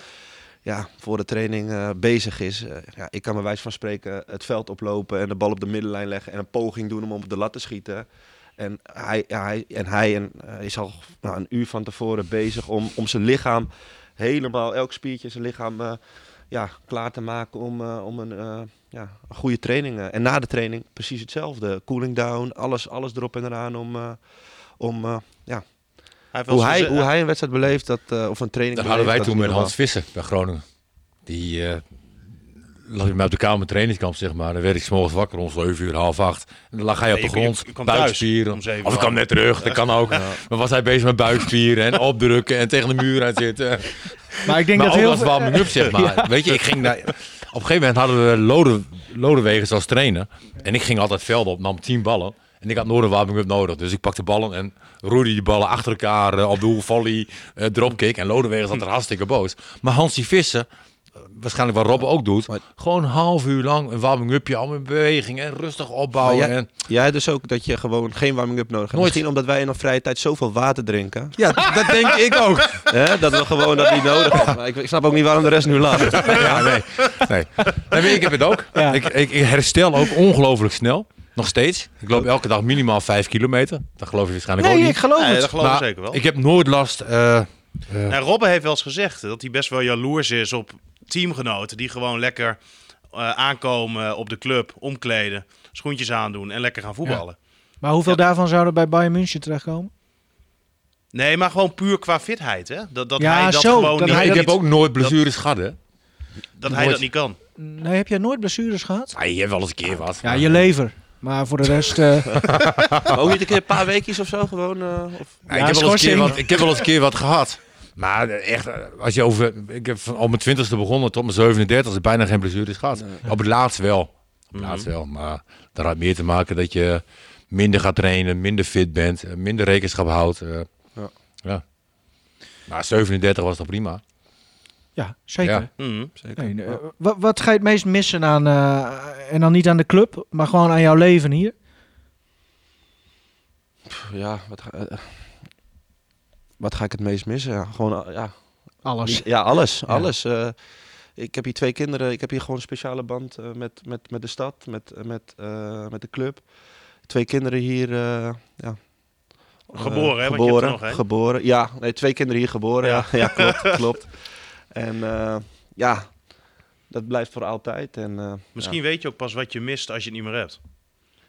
ja, voor de training eh, bezig is. Ja, ik kan bij wijze van spreken het veld oplopen en de bal op de middenlijn leggen en een poging doen om op de lat te schieten. En hij, hij, en hij en, is al nou, een uur van tevoren bezig om, om zijn lichaam helemaal, elk spiertje zijn lichaam ja, klaar te maken om, om een, ja, een goede training. en na de training precies hetzelfde. Cooling down, alles, alles erop en eraan om, om ja, Hij hoe, hij, hoe hij een wedstrijd beleeft, dat, eh, of een training Dat hadden wij toen met Hans Visser bij Groningen. Die eh lag bij mij op de kamer trainingskamp, zeg maar. Dan werd ik 's morgens wakker om 7 uur, half acht. En dan lag hij op de je- je- grond, je thuis buikspieren. Of ik kwam net terug, dat kan ook. Maar was hij bezig met buikspieren en opdrukken en tegen de muur aan zitten. Maar ik denk maar dat ook heel als veel... warming up, zeg maar. Weet je, ik ging daar... Op een gegeven moment hadden we Lode, Lodewegens als trainer. En ik ging altijd velden op, nam 10 ballen. En ik had nooit een warming-up nodig. Dus ik pakte ballen en roerde die ballen achter elkaar eh, op doel, volley, eh, dropkick. En Lodewegens had er hartstikke boos. Maar Hansie Visser, eh, waarschijnlijk wat Robben ook doet, Maar- gewoon een half uur lang een warming-upje, al in beweging en rustig opbouwen. Jij- en, Jij dus ook dat je gewoon geen warming-up nodig hebt. Nooit. Misschien omdat wij in een vrije tijd zoveel water drinken. ja, dat denk ik ook. dat we gewoon dat niet nodig hebben. Ik, ik snap ook niet waarom de rest nu lacht. Ja, nee. nee. nee ik heb het ook. Ja. Ik, ik, ik herstel ook ongelooflijk snel. Nog steeds. Ik loop elke dag minimaal 5 kilometer. Dat geloof je waarschijnlijk Nee, ook ik niet. geloof Nee, het. dat geloof ik zeker wel. Ik heb nooit last. Nou, Robben heeft wel eens gezegd dat hij best wel jaloers is op teamgenoten die gewoon lekker eh, aankomen op de club, omkleden, schoentjes aandoen en lekker gaan voetballen. Maar hoeveel daarvan zouden bij Bayern München terechtkomen? Nee, maar gewoon puur qua fitheid, hè? Dat, dat Ja, hij dat zo, gewoon dat niet, hij ik heb ook nooit blessures gehad, hè? dat hij nooit. dat niet kan. Nee, heb jij nooit blessures gehad? Ah, je hebt wel eens een keer wat. Ja, je lever. Maar voor de rest... eh, ook niet een keer een paar weekjes of zo gewoon. eh, of... Ja, Ja, ik, heb wel eens een keer wat, ik heb wel eens een keer wat gehad. Maar eh, echt, als je over. Ik heb van op mijn twintigste begonnen tot mijn 37 bijna geen blessures gehad. Op het laatst wel. Op het laatst wel. Maar dat had meer te maken dat je minder gaat trainen, minder fit bent, minder rekenschap houdt. Ja. ja. Maar 37 was toch prima? Ja, zeker. Ja. Mhm. Nee, eh, wat, wat ga je het meest missen aan... eh, en dan niet aan de club, maar gewoon aan jouw leven hier? Ja, wat ga, eh, wat ga ik het meest missen? Ja, gewoon, ja, Alles. ja alles. alles. eh. ik heb hier twee kinderen. Ik heb hier gewoon een speciale band eh, met, met, met de stad, met, met, eh, met de club. Twee kinderen hier. eh, ja. Geboren, hè, want je hebt Geboren, nog geboren. Ja, nee, twee kinderen hier geboren. Ja, ja, klopt, klopt. En eh, ja, dat blijft voor altijd. En, eh, Misschien weet je ook pas wat je mist als je het niet meer hebt.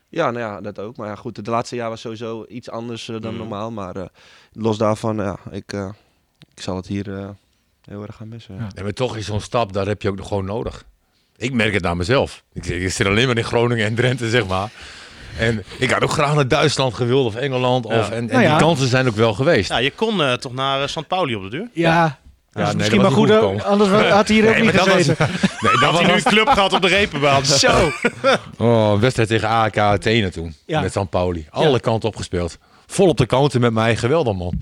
Ja, nou ja, dat ook. Maar ja, goed, de laatste jaar was sowieso iets anders eh, dan Mm. normaal. Maar eh, los daarvan, ja, ik, eh, ik zal het hier eh, heel erg gaan missen. Ja. Maar toch is zo'n stap, daar heb je ook gewoon nodig. Ik merk het naar mezelf. Ik, zit alleen maar in Groningen en Drenthe, zeg maar. En ik had ook graag naar Duitsland gewild of Engeland. Of, Ja. en en Nou ja. die kansen zijn ook wel geweest. Ja, je kon eh, toch naar eh, St. Pauli op de deur? Ja, Ja, dat is nee, misschien maar goed. Anders had hij hier ook Nee, niet maar dat was- gezeten. Nee, dat Had was hij nu een club gehad op de repenbaan? Zo. oh, wedstrijd tegen AEK Athene toen. Ja. Met St. Pauli. Alle kanten opgespeeld. vol op de counter met mij. Geweldig, man.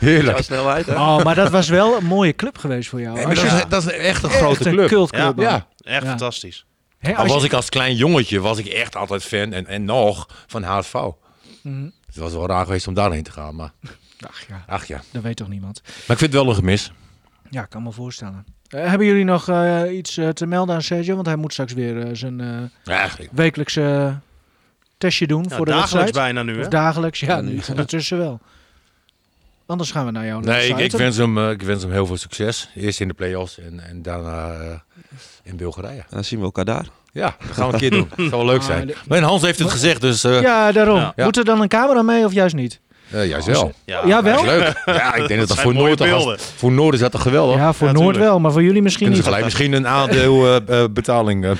Heerlijk. Jouw snelheid, hè? Oh, maar dat was wel een mooie club geweest voor jou. Nee, dat, is, dat is echt een echt grote een club. cultclub. Ja. Echt Ja. fantastisch. Hè, Al als was je- ik als klein jongetje, was ik echt altijd fan en, en nog van HSV. Mhm. Het was wel raar geweest om daarheen te gaan, maar Ach ja, ach ja. dat weet toch niemand. Maar ik vind het wel een gemis. Ja, ik kan me voorstellen. Eh, hebben jullie nog eh, iets eh, te melden aan Sergio? Want hij moet straks weer zijn eh, wekelijkse eh, testje doen Ja, voor de dagelijks bijna nu, Of hè? dagelijks, ja, nu ondertussen wel. Anders gaan we naar jou. nee, ik, ik, wens hem, ik wens hem heel veel succes. Eerst in de play-offs en, en daarna in Bulgarije. Dan zien we elkaar daar. Ja, dat gaan we een keer doen. Dat zou wel leuk Ah, zijn. de- Maar Hans heeft het gezegd, dus eh Ja, daarom. Ja. Moet er dan een camera mee of juist niet? Eh, juist wel. Ja, ja, Dat is wel? leuk. Ja, ik denk dat dat voor Noord, toch als- voor Noord is dat toch geweldig? Ja, voor Ja, Noord wel, maar voor jullie misschien Kunnen ze niet. gelijk misschien een aandeelbetaling.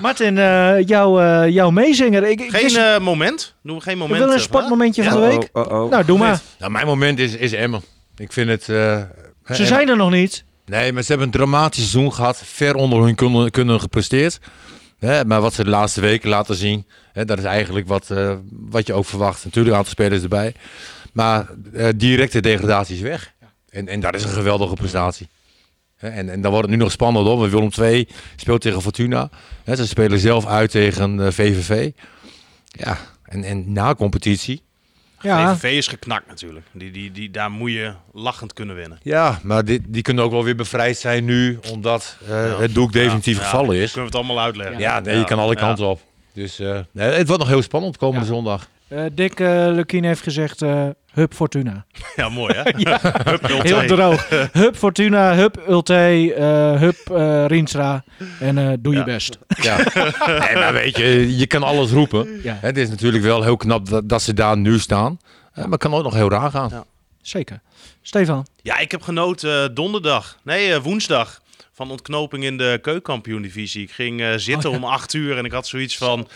Martin, eh, jouw, eh, jouw meezinger. Ik, ik Geen eh, moment? Doen we geen we moment? willen een eh, sportmomentje van de week. Oh, oh, oh. Nou, doe maar. nou, mijn moment is, is Emmen. Ik vind het... eh, Ze zijn er nog niet. Nee, maar ze hebben een dramatisch seizoen gehad. Ver onder hun kunnen, kunnen gepresteerd. Hè, maar wat ze de laatste weken laten zien, hè, dat is eigenlijk wat, eh, wat je ook verwacht. Natuurlijk een aantal spelers erbij. Maar eh, directe degradatie is weg. En, en dat is een geweldige prestatie. En, en dan wordt het nu nog spannend hoor. Want Willem II speelt tegen Fortuna. Ze spelen zelf uit tegen eh, VVV. Ja, en, en na competitie. Ja, VVV is geknakt natuurlijk. Die, die, die, daar moet je lachend kunnen winnen. Ja, maar die, die kunnen ook wel weer bevrijd zijn nu. Omdat eh, het doek definitief Ja, gevallen ja, is. Kunnen we het allemaal uitleggen. Ja, nee, je kan alle Ja. kanten op. Dus eh, nee, het wordt nog heel spannend komende zondag. eh, Dick uh, Lukien heeft gezegd, eh Hup Fortuna. Ja, mooi hè? Hup, Heel 0-2. droog. Hup Fortuna, Hup Ulte, eh, Hup eh, Rienstra en eh, doe je best. Ja. nee, maar weet je, je kan alles roepen. Ja, Het is natuurlijk wel heel knap dat, dat ze daar nu staan. Maar het kan ook nog heel raar gaan. Ja. zeker. Stefan, Ja, ik heb genoten donderdag. Nee, woensdag. Van ontknoping in de keukenkampioen-divisie. Ik ging zitten Oh, ja. om acht uur en ik had zoiets van...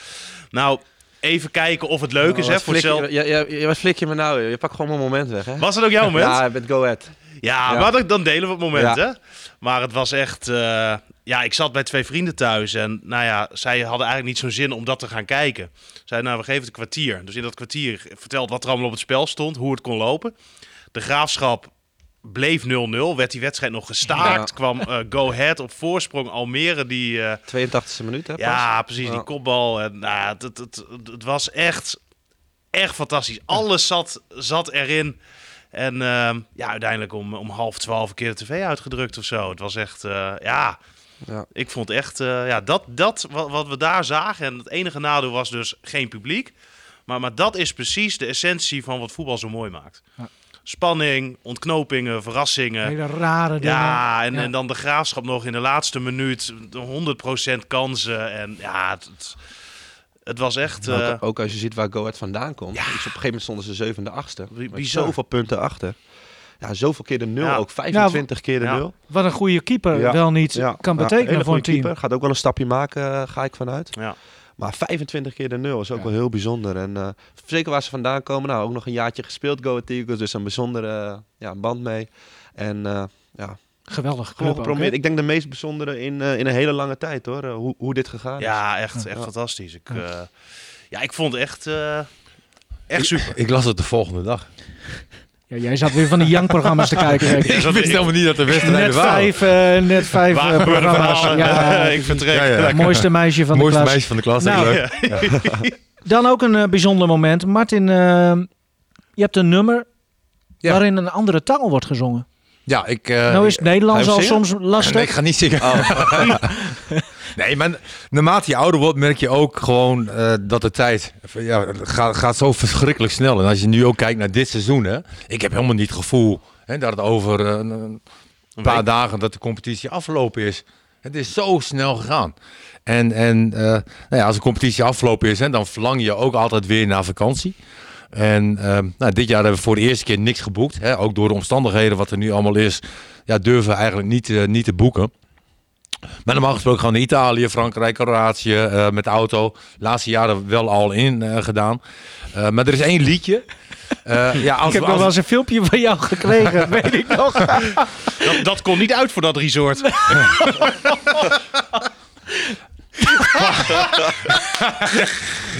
Nou, even kijken of het leuk is. Oh, Hè, voor flik je- ja, ja, wat flik je me nou? Je pakt gewoon mijn moment weg, hè? Was het ook jouw moment? Ja, met Go Ahead. Ja, Ja. maar dan, dan delen we het moment, Ja. hè? Maar het was echt... eh, ja, ik zat bij twee vrienden thuis en nou ja, zij hadden eigenlijk niet zo'n zin om dat te gaan kijken. Zeiden, nou, we geven het een kwartier. Dus in dat kwartier verteld wat er allemaal op het spel stond, hoe het kon lopen. De Graafschap bleef 0-0, werd die wedstrijd nog gestaakt. Ja. Kwam eh, Go Ahead op voorsprong Almere, die... eh, 82e minuut, hè? pas? ja, precies, die kopbal. En, nou, ja, het, het, het, het was echt, echt fantastisch. Alles zat, zat erin. En ehm, ja, uiteindelijk om, om half twaalf een keer de tv uitgedrukt of zo. Het was echt, eh, ja, Ja. ik vond echt, eh, ja, dat, dat wat, wat we daar zagen. En het enige nadeel was dus geen publiek. Maar, maar dat is precies de essentie van wat voetbal zo mooi maakt. Ja. Spanning, ontknopingen, verrassingen. hele rare dingen. Ja, en, Ja. en dan de graafschap nog in de laatste minuut. 100% kansen. En ja, het, het, het was echt. eh, ook, ook als je ziet waar Go Ahead vandaan komt. Dus op een gegeven moment stonden ze zevende, achtste. Bi- Met bizar. zoveel punten achter. Ja, zoveel keer de nul. Ja. Ook 25 keer de Ja. nul. Wat een goede keeper Ja. wel niet Ja. kan Ja, betekenen voor een team. keeper. Gaat ook wel een stapje maken, eh, ga ik vanuit. ja. Maar 25 keer de nul is ook Ja. wel heel bijzonder. En eh, zeker waar ze vandaan komen. Nou, ook nog een jaartje gespeeld, Go Ahead Eagles. Dus een bijzondere ja, band mee. En eh, ja, Geweldig club geprobeerd. Ik denk de meest bijzondere in, eh, in een hele lange tijd hoor. hoe, hoe dit gegaan is. ja, echt, echt Ja. fantastisch. Ik, Ja. eh, ja, ik vond het echt, eh, echt super. Ik las het de volgende dag. Ja, jij zat weer van die Young-programma's te kijken. Ik wist helemaal niet dat de wedstrijden Net waren. vijf, eh, net vijf eh, programma's. Ja, ik vertrek. Ja, ja. het mooiste meisje van Mooiste de klas. meisje van de klas. Nou, leuk. Dan ook een eh, bijzonder moment. Martin, je hebt een nummer Ja. waarin een andere taal wordt gezongen. Ja, ik... eh, nou is het Nederlands al soms lastig. Nee, ik ga niet zingen. nee, maar naarmate je ouder wordt, merk je ook gewoon eh, dat de tijd ja, gaat, gaat zo verschrikkelijk snel. En als je nu ook kijkt naar dit seizoen, hè, ik heb helemaal niet het gevoel hè, dat het over eh, een, een paar week. dagen dat de competitie afgelopen is. Het is zo snel gegaan. En, en eh, nou ja, als de competitie afgelopen is, hè, dan verlang je ook altijd weer naar vakantie. En eh, nou, dit jaar hebben we voor de eerste keer niks geboekt. Hè, ook door de omstandigheden wat er nu allemaal is, ja, durven we eigenlijk niet, eh, niet te boeken. Maar normaal gesproken gaan we naar Italië, Frankrijk, Kroatië eh, met de auto. Laatste jaren wel al in eh, gedaan. Eh, maar er is één liedje. Eh, ja, als, ik heb we- nog wel eens een filmpje van jou gekregen, weet ik nog. Dat, dat kon niet uit voor dat resort.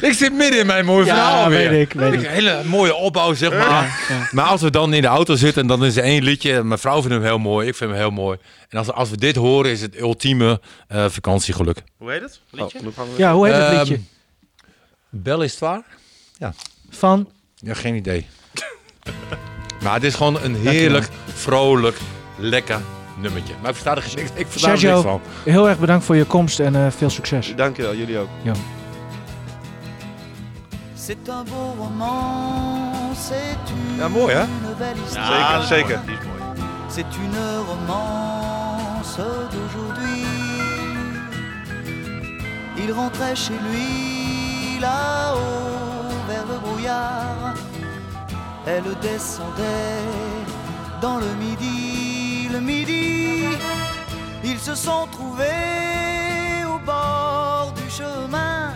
ik zit midden in mijn mooie verhaal Ja, weer. weet ik, weet ik. Een hele mooie opbouw, zeg maar. ja. Maar als we dan in de auto zitten, dan is er één liedje. Mijn vrouw vindt hem heel mooi, ik vind hem heel mooi. En als, als we dit horen, is het ultieme eh, vakantiegeluk. Hoe heet het? Liedje? Ja, hoe heet het Ehm, liedje? Bel is het waar? Van? Ja, geen idee. maar het is gewoon een heerlijk, vrolijk, lekker nummertje. Maar ik versta er, geen- ik, ik versta er Sergio. niks van. Heel erg bedankt voor je komst en eh, veel succes. Dankjewel, jullie ook. C'est un beau roman, c'est une, Ja, mooi, hè? Ja, zeker. mooi. Die is mooi. C'est une romance d'aujourd'hui. Il rentrait chez lui là-haut vers le brouillard. Elle descendait dans le midi, le midi. Ils se sont trouvés au bord du chemin.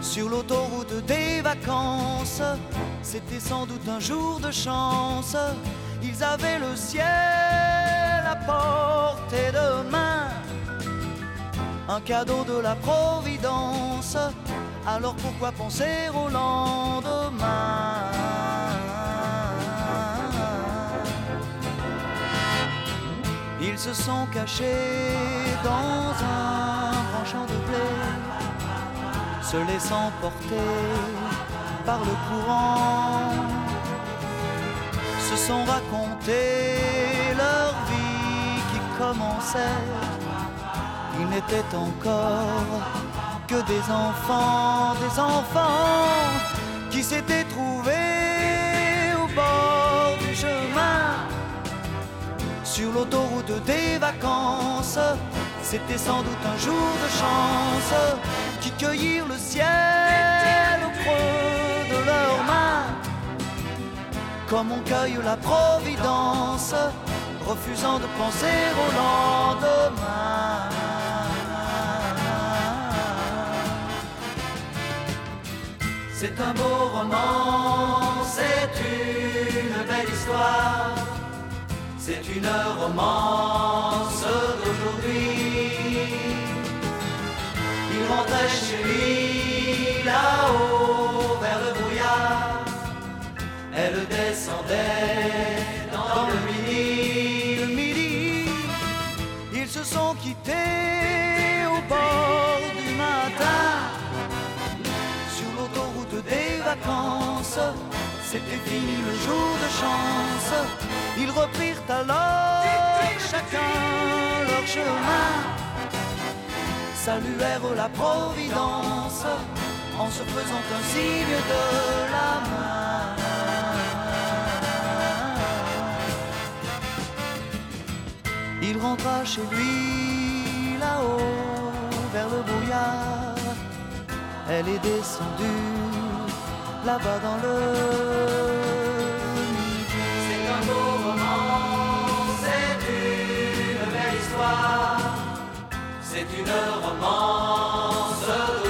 Sur l'autoroute des vacances, c'était sans doute un jour de chance. Ils avaient le ciel à portée de main, un cadeau de la Providence. Alors pourquoi penser au lendemain? Ils se sont cachés dans un grand champ de blé se laissant porter par le courant, se sont racontés leur vie qui commençait. Ils n'étaient encore que des enfants, des enfants qui s'étaient trouvés sur l'autoroute des vacances. C'était sans doute un jour de chance qui cueillirent le ciel au creux de leurs mains. Comme on cueille la providence, refusant de penser au lendemain. C'est un beau roman, c'est une belle histoire. C'est une romance d'aujourd'hui. Il rentrait chez lui là-haut vers le brouillard. Elle descendait dans le midi. Le midi, ils se sont quittés au bord du matin. Sur l'autoroute des vacances, c'était fini le jour de chance. Ils reprirent alors chacun leur chemin, saluèrent la Providence en se faisant un signe de la main. Il rentra chez lui là-haut vers le brouillard. Elle est descendue là-bas dans le C'est un beau roman, c'est une belle histoire, c'est une romance.